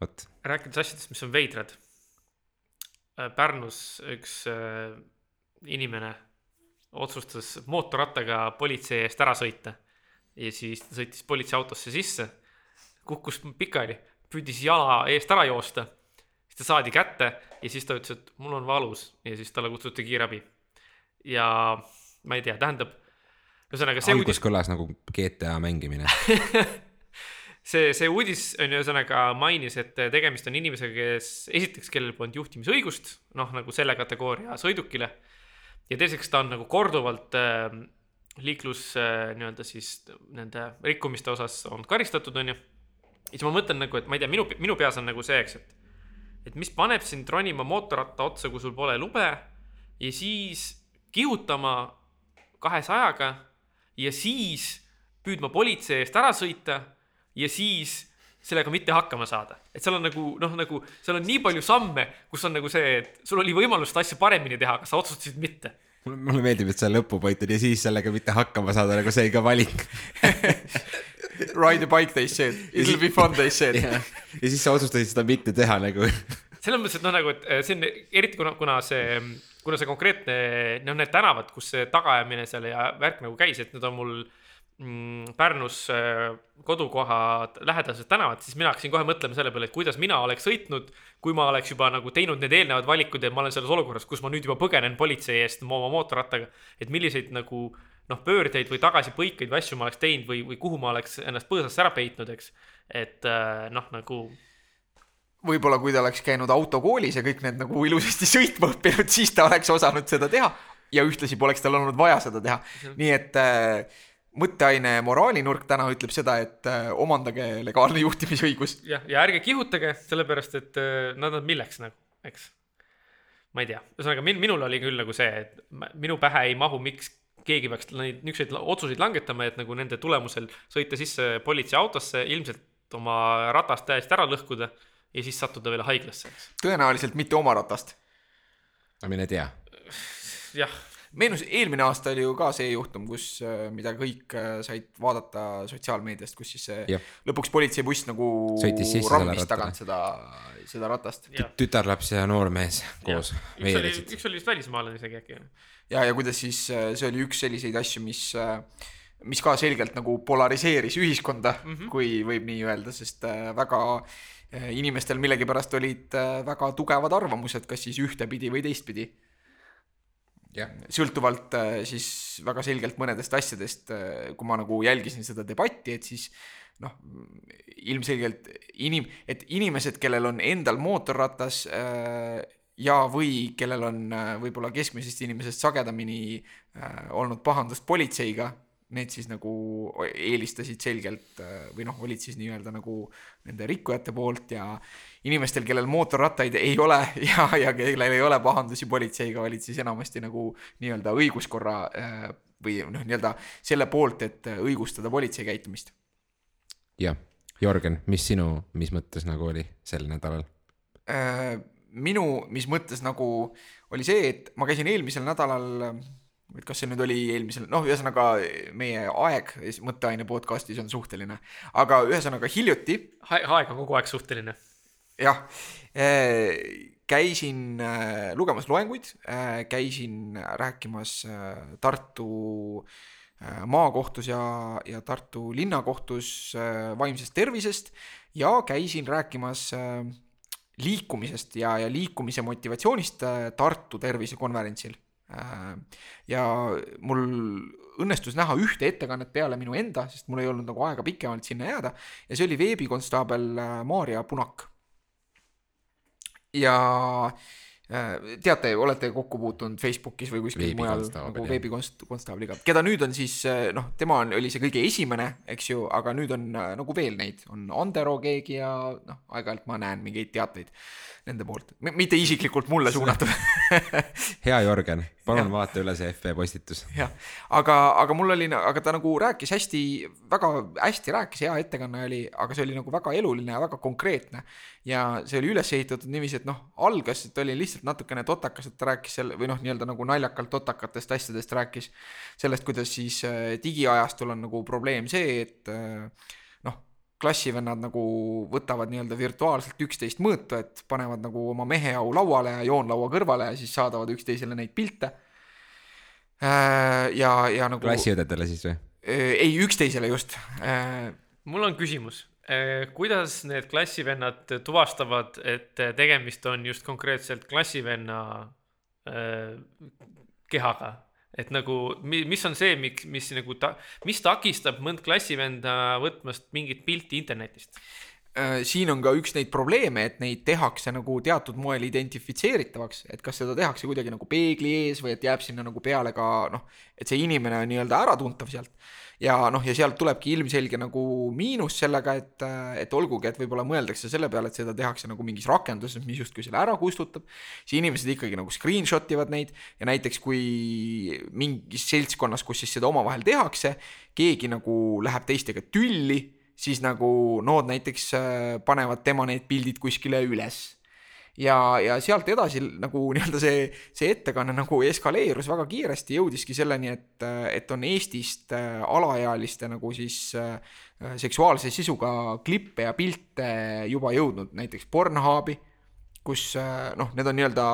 vot. rääkides asjadest, mis on veidrad. Pärnus üks äh, inimene otsustas mootorrattaga politsei eest ära sõita ja siis ta sõitis politseiautosse sisse, kukkus pikali, püüdis jala eest ära joosta, siis ta saadi kätte ja siis ta ütles, et mul on valus ja siis talle kutsuti kiirabi. Ja ma ei tea, tähendab, ühesõnaga see algus uudis, kõlas nagu GTA mängimine. see, see uudis on ühesõnaga mainis, et tegemist on inimesega, kes esiteks, kellel polnud juhtimisõigust, noh nagu selle kategooria sõidukile. ja teiseks, ta on nagu korduvalt äh, liiklus äh, nii-öelda siis nende rikkumiste osas on karistatud, on ju. ja siis ma mõtlen nagu, et ma ei tea, minu, minu peas on nagu see, eks, et, et mis paneb sind ronima mootorratta otsa, kui sul pole lube ja siis kihutama kahesajaga ja siis püüdma politsei eest ära sõita ja siis sellega mitte hakkama saada. et seal on nagu noh, nagu seal on nii palju samme, kus on nagu see, et sul oli võimalus seda asja paremini teha, aga sa otsustasid mitte. mulle mulle meeldib, et see lõpupoint on ja siis sellega mitte hakkama saada, nagu see ka valik. Ride a bike they said, it'll be fun they said. ja siis sa otsustasid seda mitte teha nagu. selles mõttes, et noh, nagu, et eh, see on eriti kuna, kuna see, kuna see konkreetne, noh, need tänavad, kus see tagaajamine seal ja värk nagu käis, et need on mul mm, Pärnus äh, kodukoha lähedased tänavad, siis mina hakkasin kohe mõtlema selle peale, et kuidas mina oleks sõitnud, kui ma oleks juba nagu teinud need eelnevad valikud ja ma olen selles olukorras, kus ma nüüd juba põgenen politsei eest oma mootorrattaga. et milliseid nagu noh, pöördeid või tagasipõikeid või asju ma oleks teinud või, või kuhu ma oleks ennast põõsasse ära peitnud, eks. et äh, noh, nagu võib-olla kui ta oleks käinud autokoolis ja kõik need nagu ilusasti sõitma õppinud, siis ta oleks osanud seda teha ja ühtlasi poleks tal olnud vaja seda teha. nii et äh, mõtteaine moraalinurk täna ütleb seda, et äh, omandage legaalne juhtimisõigus. jah, ja ärge kihutage, sellepärast et äh, nad on milleks nagu, eks. ma ei tea, ühesõnaga min, minul oli küll nagu see, et minu pähe ei mahu, miks keegi peaks neid niisuguseid otsuseid langetama, et nagu nende tulemusel sõita sisse politseiautosse, ilmselt oma ratast täiesti ära lõhkuda ja siis sattuda veel haiglasse, eks. tõenäoliselt mitte oma ratast. no mine tea. jah. meenus, eelmine aasta oli ju ka see juhtum, kus, äh, mida kõik äh, said vaadata sotsiaalmeediast, kus siis see ja. lõpuks politseibuss nagu rammis tagant seda, seda ratast. tütarlaps ja noormees koos. üks oli, üks oli vist välismaalane isegi äkki. ja, ja kuidas siis, äh, see oli üks selliseid asju, mis mis ka selgelt nagu polariseeris ühiskonda mm, -hmm. kui võib nii öelda, sest väga äh, inimestel millegipärast olid eh, väga tugevad arvamused, kas siis ühtepidi või teistpidi. sõltuvalt eh, siis väga selgelt mõnedest asjadest, kui ma nagu jälgisin seda debatti, et siis noh, ilmselgelt inim-, et inimesed, kellel on endal mootorratas ja, või kellel on võib-olla keskmisest inimesest sagedamini olnud pahandust politseiga need siis nagu eelistasid selgelt äh, või noh, olid siis nii-öelda nagu nende rikkujate poolt ja inimestel, kellel mootorrattaid ei ole ja, ja kellel ei ole pahandusi politseiga, olid siis enamasti nagu nii-öelda õiguskorra äh, või noh, nii-öelda selle poolt, et õigustada politsei käitumist. jah, Jörgen, mis sinu, mis mõttes nagu oli sel nädalal? Äh, minu, mis mõttes nagu oli see, et ma käisin eelmisel nädalal et kas see nüüd oli eelmisel, noh, ühesõnaga meie aeg mõtteaine podcast'is on suhteline, aga ühesõnaga hiljuti. aeg on kogu aeg suhteline. jah, äh, käisin äh, lugemas loenguid, äh, käisin rääkimas Tartu maakohtus ja, ja Tartu linnakohtus vaimsest tervisest ja käisin rääkimas liikumisest ja, ja liikumise motivatsioonist Tartu tervisekonverentsil ja mul õnnestus näha ühte ettekannet peale minu enda, sest mul ei olnud nagu aega pikemalt sinna jääda ja see oli veebikonstaabel äh, Maarja Punak. ja äh, teate, olete kokku puutunud Facebookis või kuskil mujal nagu veebikonstaabliga, keda nüüd on siis noh, tema on, oli see kõige esimene, eks ju, aga nüüd on nagu veel neid, on Andero keegi ja noh, aeg-ajalt ma näen mingeid teateid nende poolt, mitte isiklikult mulle suunatud. Hea Jörgen, palun vaata üle see FB postitus. jah, aga, aga mul oli, aga ta nagu rääkis hästi, väga hästi rääkis, hea ettekanne oli, aga see oli nagu väga eluline ja väga konkreetne. Ja see oli üles ehitatud niiviisi, et noh, algas, et oli lihtsalt natukene totakas, et ta rääkis selle või noh, nii-öelda nagu naljakalt totakatest asjadest rääkis. sellest, kuidas siis äh, digiajastul on nagu probleem see, et äh, klassivennad nagu võtavad nii-öelda virtuaalselt üksteist mõõtu, et panevad nagu oma meheau lauale ja joonlaua kõrvale ja siis saadavad üksteisele neid pilte. Äh, ja, ja nagu. klassiõdedele siis või? Ei, üksteisele just. Mul on küsimus, kuidas need klassivennad tuvastavad, et tegemist on just konkreetselt klassivenna kehaga? et nagu, mis on see, miks, mis nagu ta, mis takistab mõnd klassivenda võtmast mingit pilti internetist? Äh, siin on ka üks neid probleeme, et neid tehakse nagu teatud moel identifitseeritavaks, et kas seda tehakse kuidagi nagu peegli ees või et jääb sinna nagu peale ka noh, et see inimene on nii-öelda äratuntav sealt. Ja noh, ja sealt tulebki ilmselge nagu miinus sellega, et, et olgugi, et võib-olla mõeldakse selle peale, et seda tehakse nagu mingis rakenduses, mis justkui selle ära kustutab, siis inimesed ikkagi nagu screenshot ivad neid. Ja näiteks kui mingis seltskonnas, kus siis seda omavahel tehakse, keegi nagu läheb teistega tülli, siis nagu nood näiteks äh, panevad tema need pildid kuskile üles. Ja, ja sealt edasi nagu nii-öelda see, see ettekanne nagu eskaleerus väga kiiresti, jõudiski selleni, et, et on Eestist äh, alaealiste nagu siis äh, seksuaalse sisuga klippe ja pilte juba jõudnud näiteks Pornhubi, kus noh, need on nii-öelda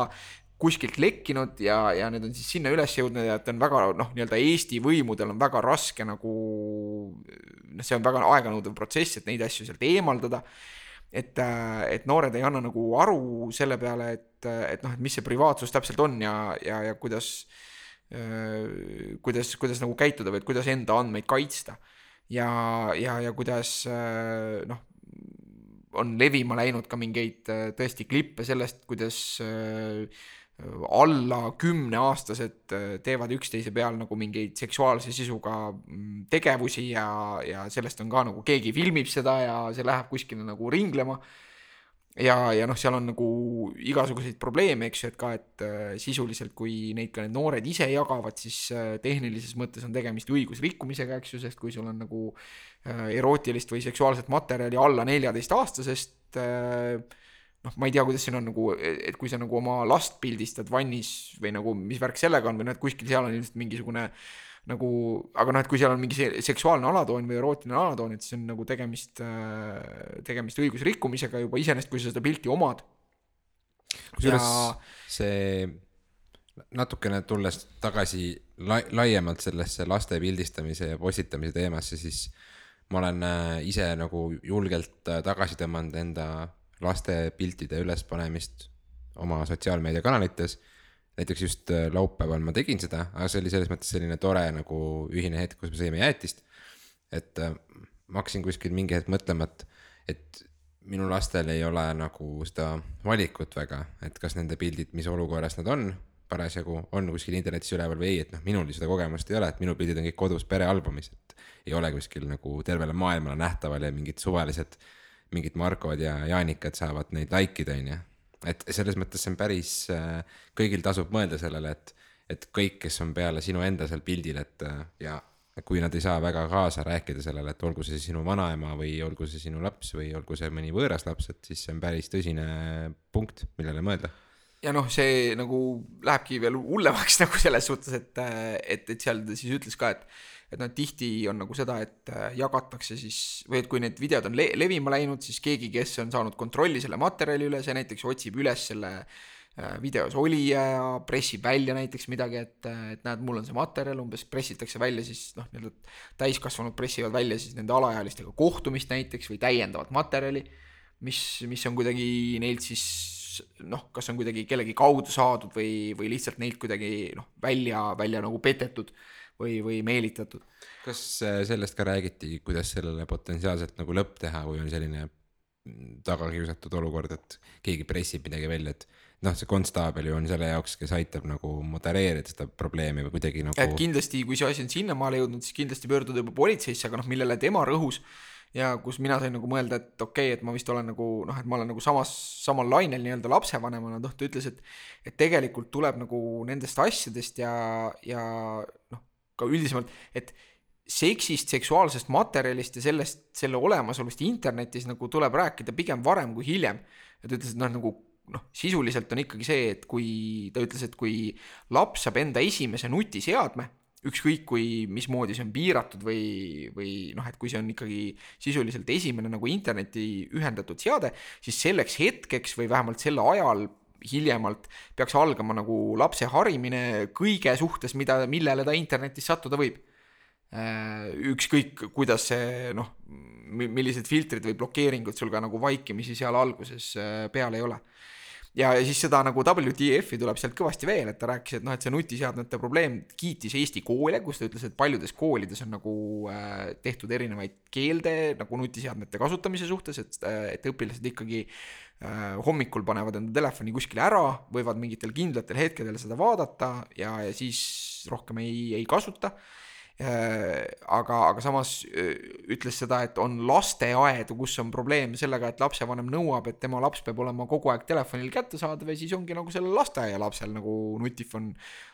kuskilt lekkinud ja, ja need on siis sinna üles jõudnud ja et on väga noh, nii-öelda Eesti võimudel on väga raske nagu noh, see on väga aeganõudev protsess, et neid asju sealt eemaldada. et, et noored ei anna nagu aru selle peale, et, et noh, et mis see privaatsus täpselt on ja, ja, ja kuidas, kuidas, kuidas nagu käituda või et kuidas enda andmeid kaitsta. ja, ja, ja kuidas noh on levima läinud ka mingeid tõesti klippe sellest, kuidas alla kümneaastased äh, teevad üksteise peal nagu mingeid seksuaalse sisuga mm, tegevusi ja, ja sellest on ka nagu keegi filmib seda ja see läheb kuskile nagu ringlema. ja, ja noh, seal on nagu igasuguseid probleeme, eks ju, et ka, et äh, sisuliselt, kui neid ka need noored ise jagavad, siis äh, tehnilises mõttes on tegemist õigusrikkumisega, eks ju, sest kui sul on nagu erootilist või seksuaalset materjali alla neljateistaastasest äh, noh, ma ei tea, kuidas siin on nagu, et kui sa nagu oma last pildistad vannis või nagu mis värk sellega on või noh, et kuskil seal on ilmselt mingisugune nagu, aga noh, et kui seal on mingi seksuaalne alatoon või erootiline alatoon, et siis on nagu tegemist, tegemist õigusrikkumisega juba iseenesest, kui sa seda pilti omad. kusjuures ja... see natukene tulles tagasi lai-, laiemalt sellesse laste pildistamise ja postitamise teemasse, siis ma olen äh, ise nagu julgelt äh, tagasi tõmmanud enda laste piltide ülespanemist oma sotsiaalmeediakanalites. näiteks just äh, laupäeval ma tegin seda, aga see oli selles mõttes selline tore nagu ühine hetk, kus me sõime jäätist. et äh, ma hakkasin kuskil mingi hetk mõtlema, et, et minu lastel ei ole nagu seda valikut väga, et kas nende pildid, mis olukorras nad on parasjagu, on kuskil internetis üleval või ei, et noh, minul seda kogemust ei ole, et minu pildid on kõik kodus perealbumis, et ei ole kuskil nagu tervele maailmale nähtaval ja mingid suvalised mingid Markod ja Jaanikad saavad neid like ida, onju. et selles mõttes see on päris, äh, kõigil tasub mõelda sellele, et, et kõik, kes on peale sinu enda seal pildil, et äh, ja kui nad ei saa väga kaasa rääkida sellele, et olgu see sinu vanaema või olgu see sinu laps või olgu see mõni võõras laps, et siis see on päris tõsine punkt, millele mõelda ja noh, see nagu lähebki veel hullemaks nagu selles suhtes, et, et, et seal ta siis ütles ka, et et noh, tihti on nagu seda, et äh, jagatakse siis või et kui need videod on le levima läinud, siis keegi, kes on saanud kontrolli selle materjali üle, see näiteks otsib üles selle äh, videos olija ja pressib välja näiteks midagi, et, äh, et näed, mul on see materjal, umbes pressitakse välja siis noh, nii-öelda täiskasvanud pressivad välja siis nende alaealistega kohtumist näiteks või täiendavat materjali, mis, mis on kuidagi neilt siis noh, kas on kuidagi kellegi kaudu saadud või, või lihtsalt neilt kuidagi noh, välja, välja nagu petetud või, või meelitatud. kas äh, sellest ka räägiti, kuidas sellele potentsiaalselt nagu lõpp teha, kui on selline tagakiusatud olukord, et keegi pressib midagi välja, et noh, see konstaabel ju on selle jaoks, kes aitab nagu modereerida seda probleemi või kuidagi nagu. et kindlasti, kui see asi on sinnamaale jõudnud, siis kindlasti pöörduda juba politseisse, aga noh, millele tema rõhus ja kus mina sain nagu mõelda, et okei okay,, et ma vist olen nagu noh, et ma olen nagu samas, samal lainel nii-öelda lapsevanemana, noh, ta ütles, et et tegelikult tuleb nagu nendest asjadest ja, ja noh, ka üldisemalt, et seksist, seksuaalsest materjalist ja sellest, selle olemasolust internetis nagu tuleb rääkida pigem varem kui hiljem. ja ta ütles, et noh, nagu noh, sisuliselt on ikkagi see, et kui ta ütles, et kui laps saab enda esimese nutiseadme, ükskõik kui, mismoodi see on piiratud või, või noh, et kui see on ikkagi sisuliselt esimene nagu interneti ühendatud seade, siis selleks hetkeks või vähemalt sel ajal hiljemalt peaks algama nagu lapse harimine kõige suhtes, mida, millele ta internetis sattuda võib. Äh, ükskõik, kuidas see noh, millised filtrid või blokeeringud sul ka nagu vaikimisi seal alguses äh, peal ei ole ja siis seda nagu WTF-i tuleb sealt kõvasti veel, et ta rääkis, et noh, et see nutiseadmete probleem kiitis Eesti koole, kus ta ütles, et paljudes koolides on nagu äh, tehtud erinevaid keelde nagu nutiseadmete kasutamise suhtes, et, äh, et õpilased ikkagi äh, hommikul panevad enda telefoni kuskile ära, võivad mingitel kindlatel hetkedel seda vaadata ja, ja siis rohkem ei, ei kasuta aga, aga samas äh, ütles seda, et on lasteaedu, kus on probleem sellega, et lapsevanem nõuab, et tema laps peab olema kogu aeg telefonil kättesaadav ja siis ongi nagu sellel lasteaialapsel nagu nutifon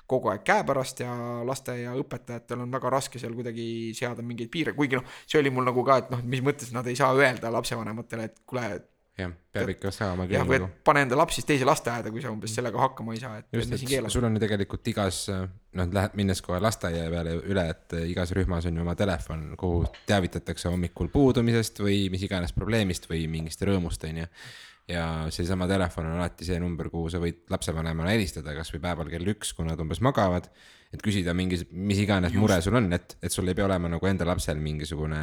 kogu aeg käepärast ja lasteaiaõpetajatel on väga raske seal kuidagi seada mingeid piire, kuigi noh, see oli mul nagu ka, et noh, mis mõttes nad ei saa öelda lapsevanematele, et kuule, jah, peab ikka saama jah, või et nagu. pane enda laps siis teise lasteaeda, kui sa umbes sellega hakkama ei saa, et. just, et sul on ju tegelikult igas, noh, lähed, minnes kohe lasteaia peale üle, et igas rühmas on ju oma telefon, kuhu teavitatakse hommikul puudumisest või mis iganes probleemist või mingist rõõmust, on ju. ja seesama telefon on alati see number, kuhu sa võid lapsevanemale helistada kasvõi päeval kell üks, kui nad umbes magavad et küsida mingis, mis iganes Just. mure sul on, et, et sul ei pea olema nagu enda lapsel mingisugune,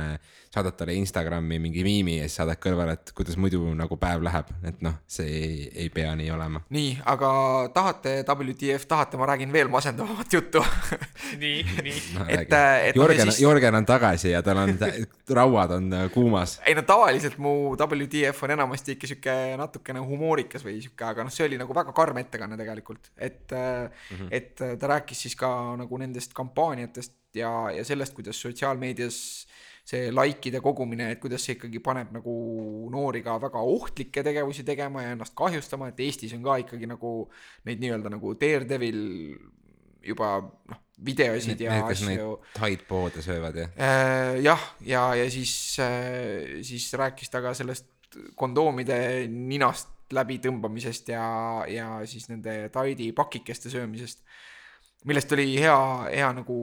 saadad talle Instagrami mingi miimi ja siis saadad kõrvale, et kuidas muidu nagu päev läheb, et noh, see ei, ei pea nii olema. nii, aga tahate WTF, tahate, ma räägin veel masendavamat juttu nii, nii no,. et, et. Jörgen siis..., Jörgen on tagasi ja tal on, rauad on äh, kuumas. ei no tavaliselt mu WTF on enamasti ikka sihuke natukene humoorikas või sihuke, aga noh, see oli nagu väga karm ettekanne tegelikult, et mm, -hmm. et ta rääkis siis ka nagu nendest kampaaniatest ja, ja sellest, kuidas sotsiaalmeedias see likeide kogumine, et kuidas see ikkagi paneb nagu noori ka väga ohtlikke tegevusi tegema ja ennast kahjustama, et Eestis on ka ikkagi nagu neid nii-öelda nagu Daredevil juba noh, videosid ja need, asju. Tide-poode söövad jah äh,? jah, ja, ja siis äh,, siis rääkis ta ka sellest kondoomide ninast läbitõmbamisest ja, ja siis nende Tide'i pakikeste söömisest millest oli hea, hea nagu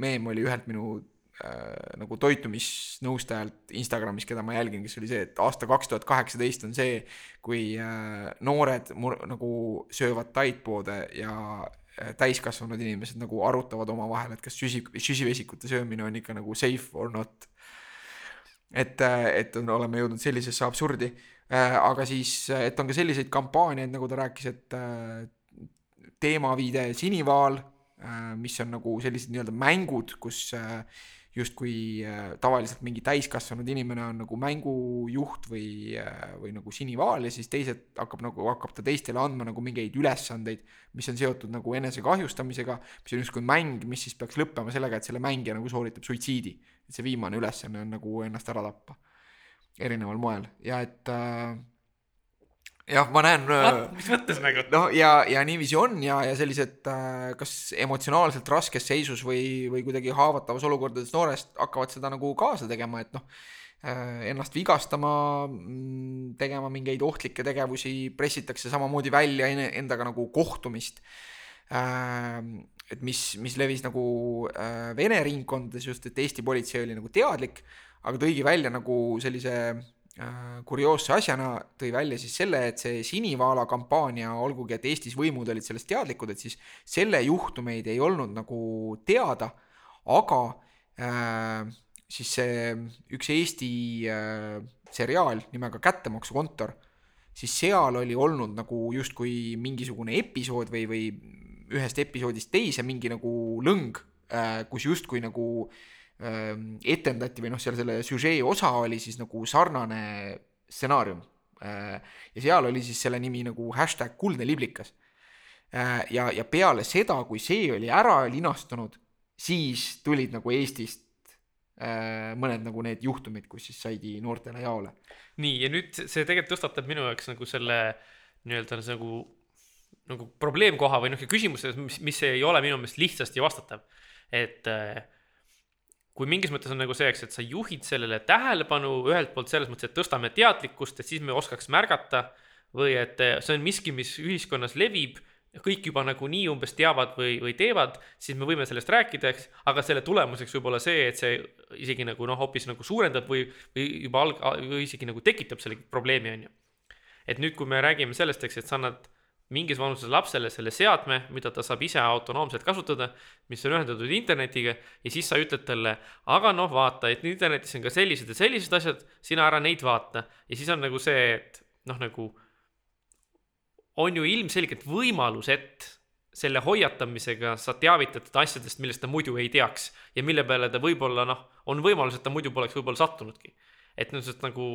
meem oli ühelt minu äh, nagu toitumisnõustajalt Instagramis, keda ma jälgin, kes oli see, et aasta kaks tuhat kaheksateist on see, kui äh, noored mur, nagu söövad taitpoode ja äh, täiskasvanud inimesed nagu arutavad omavahel, et kas süsi, süsivesikute söömine on ikka nagu safe or not. et, äh, et on, oleme jõudnud sellisesse absurdi äh,, aga siis, et on ka selliseid kampaaniaid, nagu ta rääkis, et teemaviide Sinivaal, äh, mis on nagu sellised nii-öelda mängud, kus äh, justkui äh, tavaliselt mingi täiskasvanud inimene on nagu mängujuht või, või nagu sinivaal ja siis teised hakkab nagu, hakkab ta teistele andma nagu mingeid ülesandeid, mis on seotud nagu enesekahjustamisega, mis on justkui mäng, mis siis peaks lõppema sellega, et selle mängija nagu sooritab suitsiidi. et see viimane ülesanne on nagu ennast ära tappa erineval moel ja et äh, jah, ma näen. Äh, mis mõttes nagu? no ja, ja niiviisi on ja, ja sellised äh, kas emotsionaalselt raskes seisus või, või kuidagi haavatavas olukordades noorest hakkavad seda nagu kaasa tegema, et noh äh,, ennast vigastama, mm, tegema mingeid ohtlikke tegevusi, pressitakse samamoodi välja endaga nagu kohtumist äh,. et mis, mis levis nagu Vene ringkondades just, et Eesti politsei oli nagu teadlik, aga tõigi välja nagu sellise kurioosse asjana tõi välja siis selle, et see Sinivaala kampaania, olgugi et Eestis võimud olid sellest teadlikud, et siis selle juhtumeid ei olnud nagu teada, aga äh, siis see üks Eesti äh, seriaal nimega Kättemaksukontor, siis seal oli olnud nagu justkui mingisugune episood või, või ühest episoodist teise mingi nagu lõng äh,, kus justkui nagu äh, etendati või noh, seal selle süžee osa oli siis nagu sarnane stsenaarium. Äh, ja seal oli siis selle nimi nagu hashtag kuldne liblikas. Äh, ja, ja peale seda, kui see oli ära linastunud, siis tulid nagu Eestist mõned nagu need juhtumid, kus siis saidi noortele jaole. nii, ja nüüd see tegelikult tõstatab minu jaoks nagu selle nii-öelda nagu, nagu probleemkoha või noh, küsimuse, mis, mis ei ole minu meelest lihtsasti vastatav. et äh, kui mingis mõttes on nagu see, eks, et sa juhid sellele tähelepanu ühelt poolt selles mõttes, et tõstame teadlikkust, et siis me oskaks märgata või et eh, see on miski, mis ühiskonnas levib, kõik juba nagunii umbes teavad või, või teevad, siis me võime sellest rääkida, eks, aga selle tulemuseks võib olla see, et see isegi nagu noh, hoopis nagu suurendab või, või juba alg-, või isegi nagu tekitab selle probleemi, on ju. et nüüd, kui me räägime sellest, eks, et sa annad mingis vanuses lapsele selle seadme, mida ta saab ise autonoomselt kasutada, mis on ühendatud internetiga ja siis sa ütled talle, aga noh, vaata, et internetis on ka sellised ja sellised asjad, sina ära neid vaata. ja siis on nagu see, et noh, nagu on ju ilmselgelt võimalus, et selle hoiatamisega sa teavitad teda asjadest, millest ta muidu ei teaks ja mille peale ta võib-olla noh, on võimalus, et ta muidu poleks võib-olla sattunudki et nüüd no, nagu,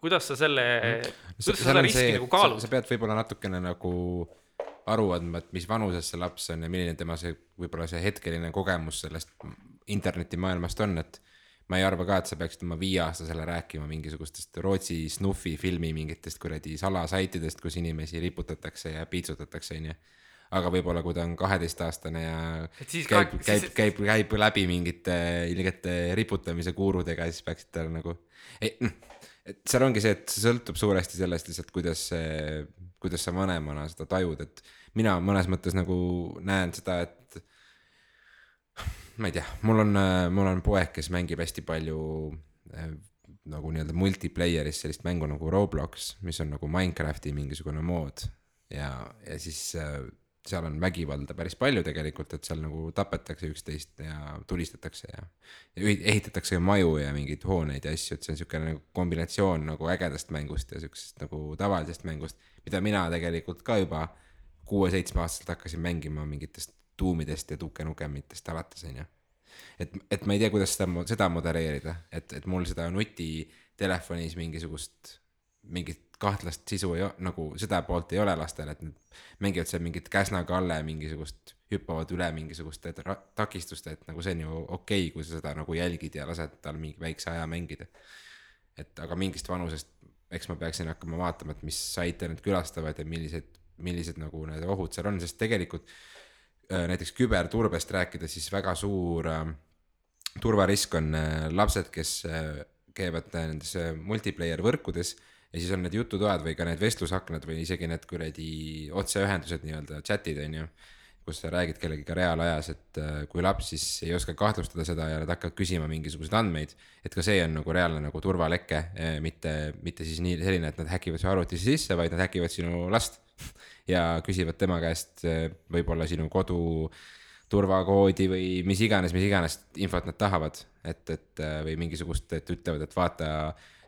kuidas sa selle mm., kuidas sa seda riski see, nagu kaalud? sa pead võib-olla natukene nagu aru andma, et mis vanuses see laps on ja milline tema see, võib-olla see hetkeline kogemus sellest internetimaailmast on, et ma ei arva ka, et sa peaksid oma viieaastasele rääkima mingisugustest Rootsi snuffi filmi mingitest kuradi salasaitidest, kus inimesi riputatakse ja piitsutatakse, onju aga võib-olla kui ta on kaheteistaastane ja käib, käib, käib, käib, käib läbi mingite ilgete riputamise kuurudega, siis peaksid tal nagu noh, et seal ongi see, et see sõltub suuresti sellest lihtsalt, kuidas kuidas sa vanemana seda tajud, et mina mõnes mõttes nagu näen seda, et ma ei tea, mul on, mul on poeg, kes mängib hästi palju eh, nagu nii-öelda multiplayer'is sellist mängu nagu Roblox, mis on nagu Minecrafti mingisugune mood. Ja, ja siis äh, seal on vägivalda päris palju tegelikult, et seal nagu tapetakse üksteist ja tulistatakse ja, ja ehitatakse maju ja mingeid hooneid ja asju, et see on siukene nagu kombinatsioon nagu ägedast mängust ja siuksest nagu tavalisest mängust, mida mina tegelikult ka juba kuue-seitsmeaastaselt hakkasin mängima mingitest tuumidest ja Duke Nukemitest alates, onju. et, et ma ei tea, kuidas seda, seda modereerida, et, et mul seda nutitelefonis mingisugust, mingit kahtlast sisu ei nagu seda poolt ei ole lastel, et nad mängivad seal mingit Käsna-Kalle mingisugust, hüppavad üle mingisuguste takistuste, et nagu see on ju okei okay,, kui sa seda nagu jälgid ja lased tal mingi väikse aja mängida. et aga mingist vanusest, eks ma peaksin hakkama vaatama, et mis saite nad külastavad ja millised, millised nagu need ohud seal on, sest tegelikult Äh, näiteks küberturbest rääkida, siis väga suur äh, turvarisk on äh, lapsed, kes käivad nendes multiplayer võrkudes ja siis on need jututoad või ka need vestlusaknad või isegi need kuradi otseühendused nii-öelda chat'id on ju. kus sa räägid kellegiga reaalajas, et kui laps siis ei oska kahtlustada seda ja nad hakkavad küsima mingisuguseid andmeid. et ka see on nagu reaalne nagu turvaleke, mitte, mitte siis nii selline, et nad häkivad su arvutisse sisse, vaid nad häkivad sinu last ja küsivad tema käest eh, võib-olla sinu kodu turvakoodi või mis iganes, mis iganes infot nad tahavad. et, et või mingisugust, et ütlevad, et vaata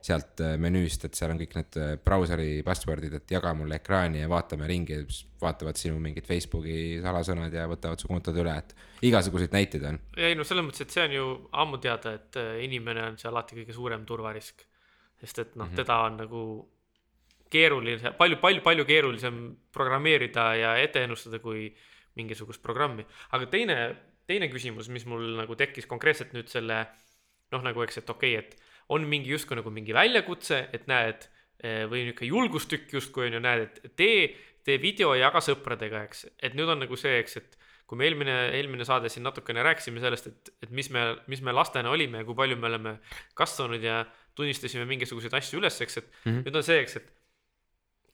sealt eh, menüüst, et seal on kõik need brauseri password'id, et jaga mulle ekraani ja vaatame ringi, vaatavad sinu mingid Facebooki salasõnad ja võtavad su kontod üle, et igasuguseid näiteid on. ei no selles mõttes, et see on ju ammu teada, et inimene on see alati kõige suurem turvarisk. sest et noh mm -hmm., teda on nagu keeruline, palju, palju, palju keerulisem programmeerida ja ette ennustada kui mingisugust programmi. aga teine, teine küsimus, mis mul nagu tekkis konkreetselt nüüd selle noh, nagu eks, et okei okay,, et on mingi justkui nagu mingi väljakutse, et näed, eh, või niisugune julgustükk justkui on ju, näed, et tee, tee video ja jaga sõpradega, eks, et nüüd on nagu see, eks, et kui me eelmine, eelmine saade siin natukene rääkisime sellest, et, et mis me, mis me lastena olime ja kui palju me oleme kasvanud ja tunnistasime mingisuguseid asju üles, eks, et mm -hmm. nüüd on see, eks, et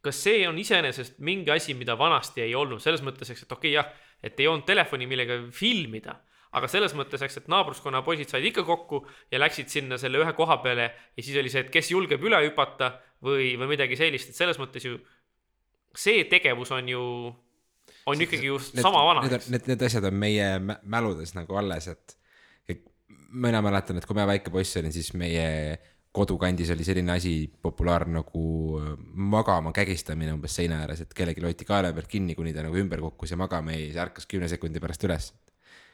kas see on iseenesest mingi asi, mida vanasti ei olnud, selles mõttes, eks, et okei okay, jah, et ei olnud telefoni, millega filmida, aga selles mõttes, eks, et naabruskonna poisid said ikka kokku ja läksid sinna selle ühe koha peale ja siis oli see, et kes julgeb üle hüpata või, või midagi sellist, et selles mõttes ju see tegevus on ju, on ikkagi ju need, sama vana. Need, need, need asjad on meie mäludes nagu alles, et mina mäletan, et kui ma väike poiss olin, siis meie kodukandis oli selline asi populaarne nagu äh, magama kägistamine umbes seina ääres, et kellelgi hoiti kaela pealt kinni, kuni ta nagu ümber kukkus ja magama jäi, siis ärkas kümne sekundi pärast üles.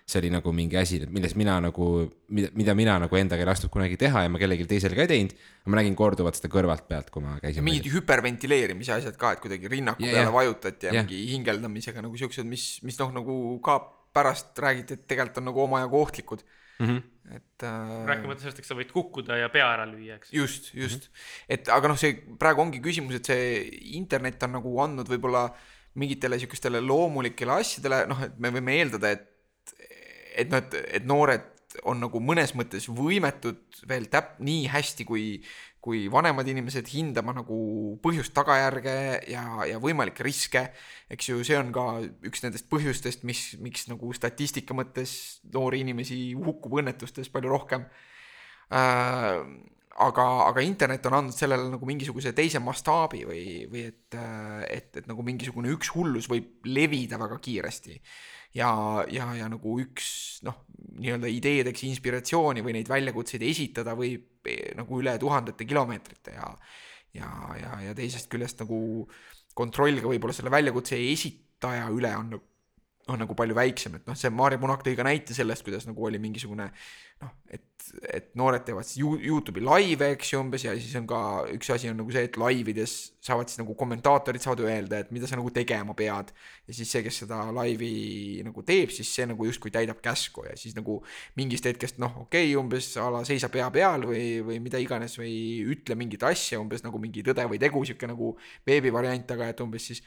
See oli nagu mingi asi, milles mina nagu, mida, mina nagu endaga ei lastud kunagi teha ja ma kellelgi teisel ka ei teinud. ma nägin korduvalt seda kõrvalt pealt, kui ma käisin. mingid hüperventileerimise asjad ka, et kuidagi rinnaku yeah, peale yeah. vajutati ja yeah. mingi hingeldamisega nagu siuksed, mis, mis noh, nagu ka pärast räägiti, et tegelikult on nagu omajagu ohtlikud mm. -hmm. et äh,. rääkimata sellest, eks sa võid kukkuda ja pea ära lüüa, eks. just, just mm, -hmm. et aga noh, see praegu ongi küsimus, et see internet on nagu andnud võib-olla mingitele sihukestele loomulikele asjadele, noh, et me võime eeldada, et, et et, et noored on nagu mõnes mõttes võimetud veel täp-, nii hästi kui kui vanemad inimesed hindama nagu põhjust-tagajärge ja, ja võimalikke riske, eks ju, see on ka üks nendest põhjustest, mis, miks nagu statistika mõttes noori inimesi hukkub õnnetustes palju rohkem äh,. Aga, aga internet on andnud sellele nagu mingisuguse teise mastaabi või, või et, et, et nagu mingisugune üks hullus võib levida väga kiiresti. Ja, ja, ja nagu üks noh, nii-öelda ideedeks inspiratsiooni või neid väljakutseid esitada võib eh, nagu üle tuhandete kilomeetrite ja ja, ja, ja teisest küljest nagu kontroll ka võib-olla selle väljakutse esitaja üle on on nagu palju väiksem, et noh, see Maarja Punak tõi ka näite sellest, kuidas nagu oli mingisugune noh, et, et noored teevad siis Youtube'i laive, eks ju, umbes ja siis on ka üks asi on nagu see, et laivides saavad siis nagu kommentaatorid saavad öelda, et mida sa nagu tegema pead. ja siis see, kes seda laivi nagu teeb, siis see nagu justkui täidab käsku ja siis nagu mingist hetkest noh, okei okay,, umbes a la seisa pea peal või, või mida iganes või ütle mingit asja, umbes nagu mingi tõde või tegu, sihuke nagu veebivariant, aga et umbes siis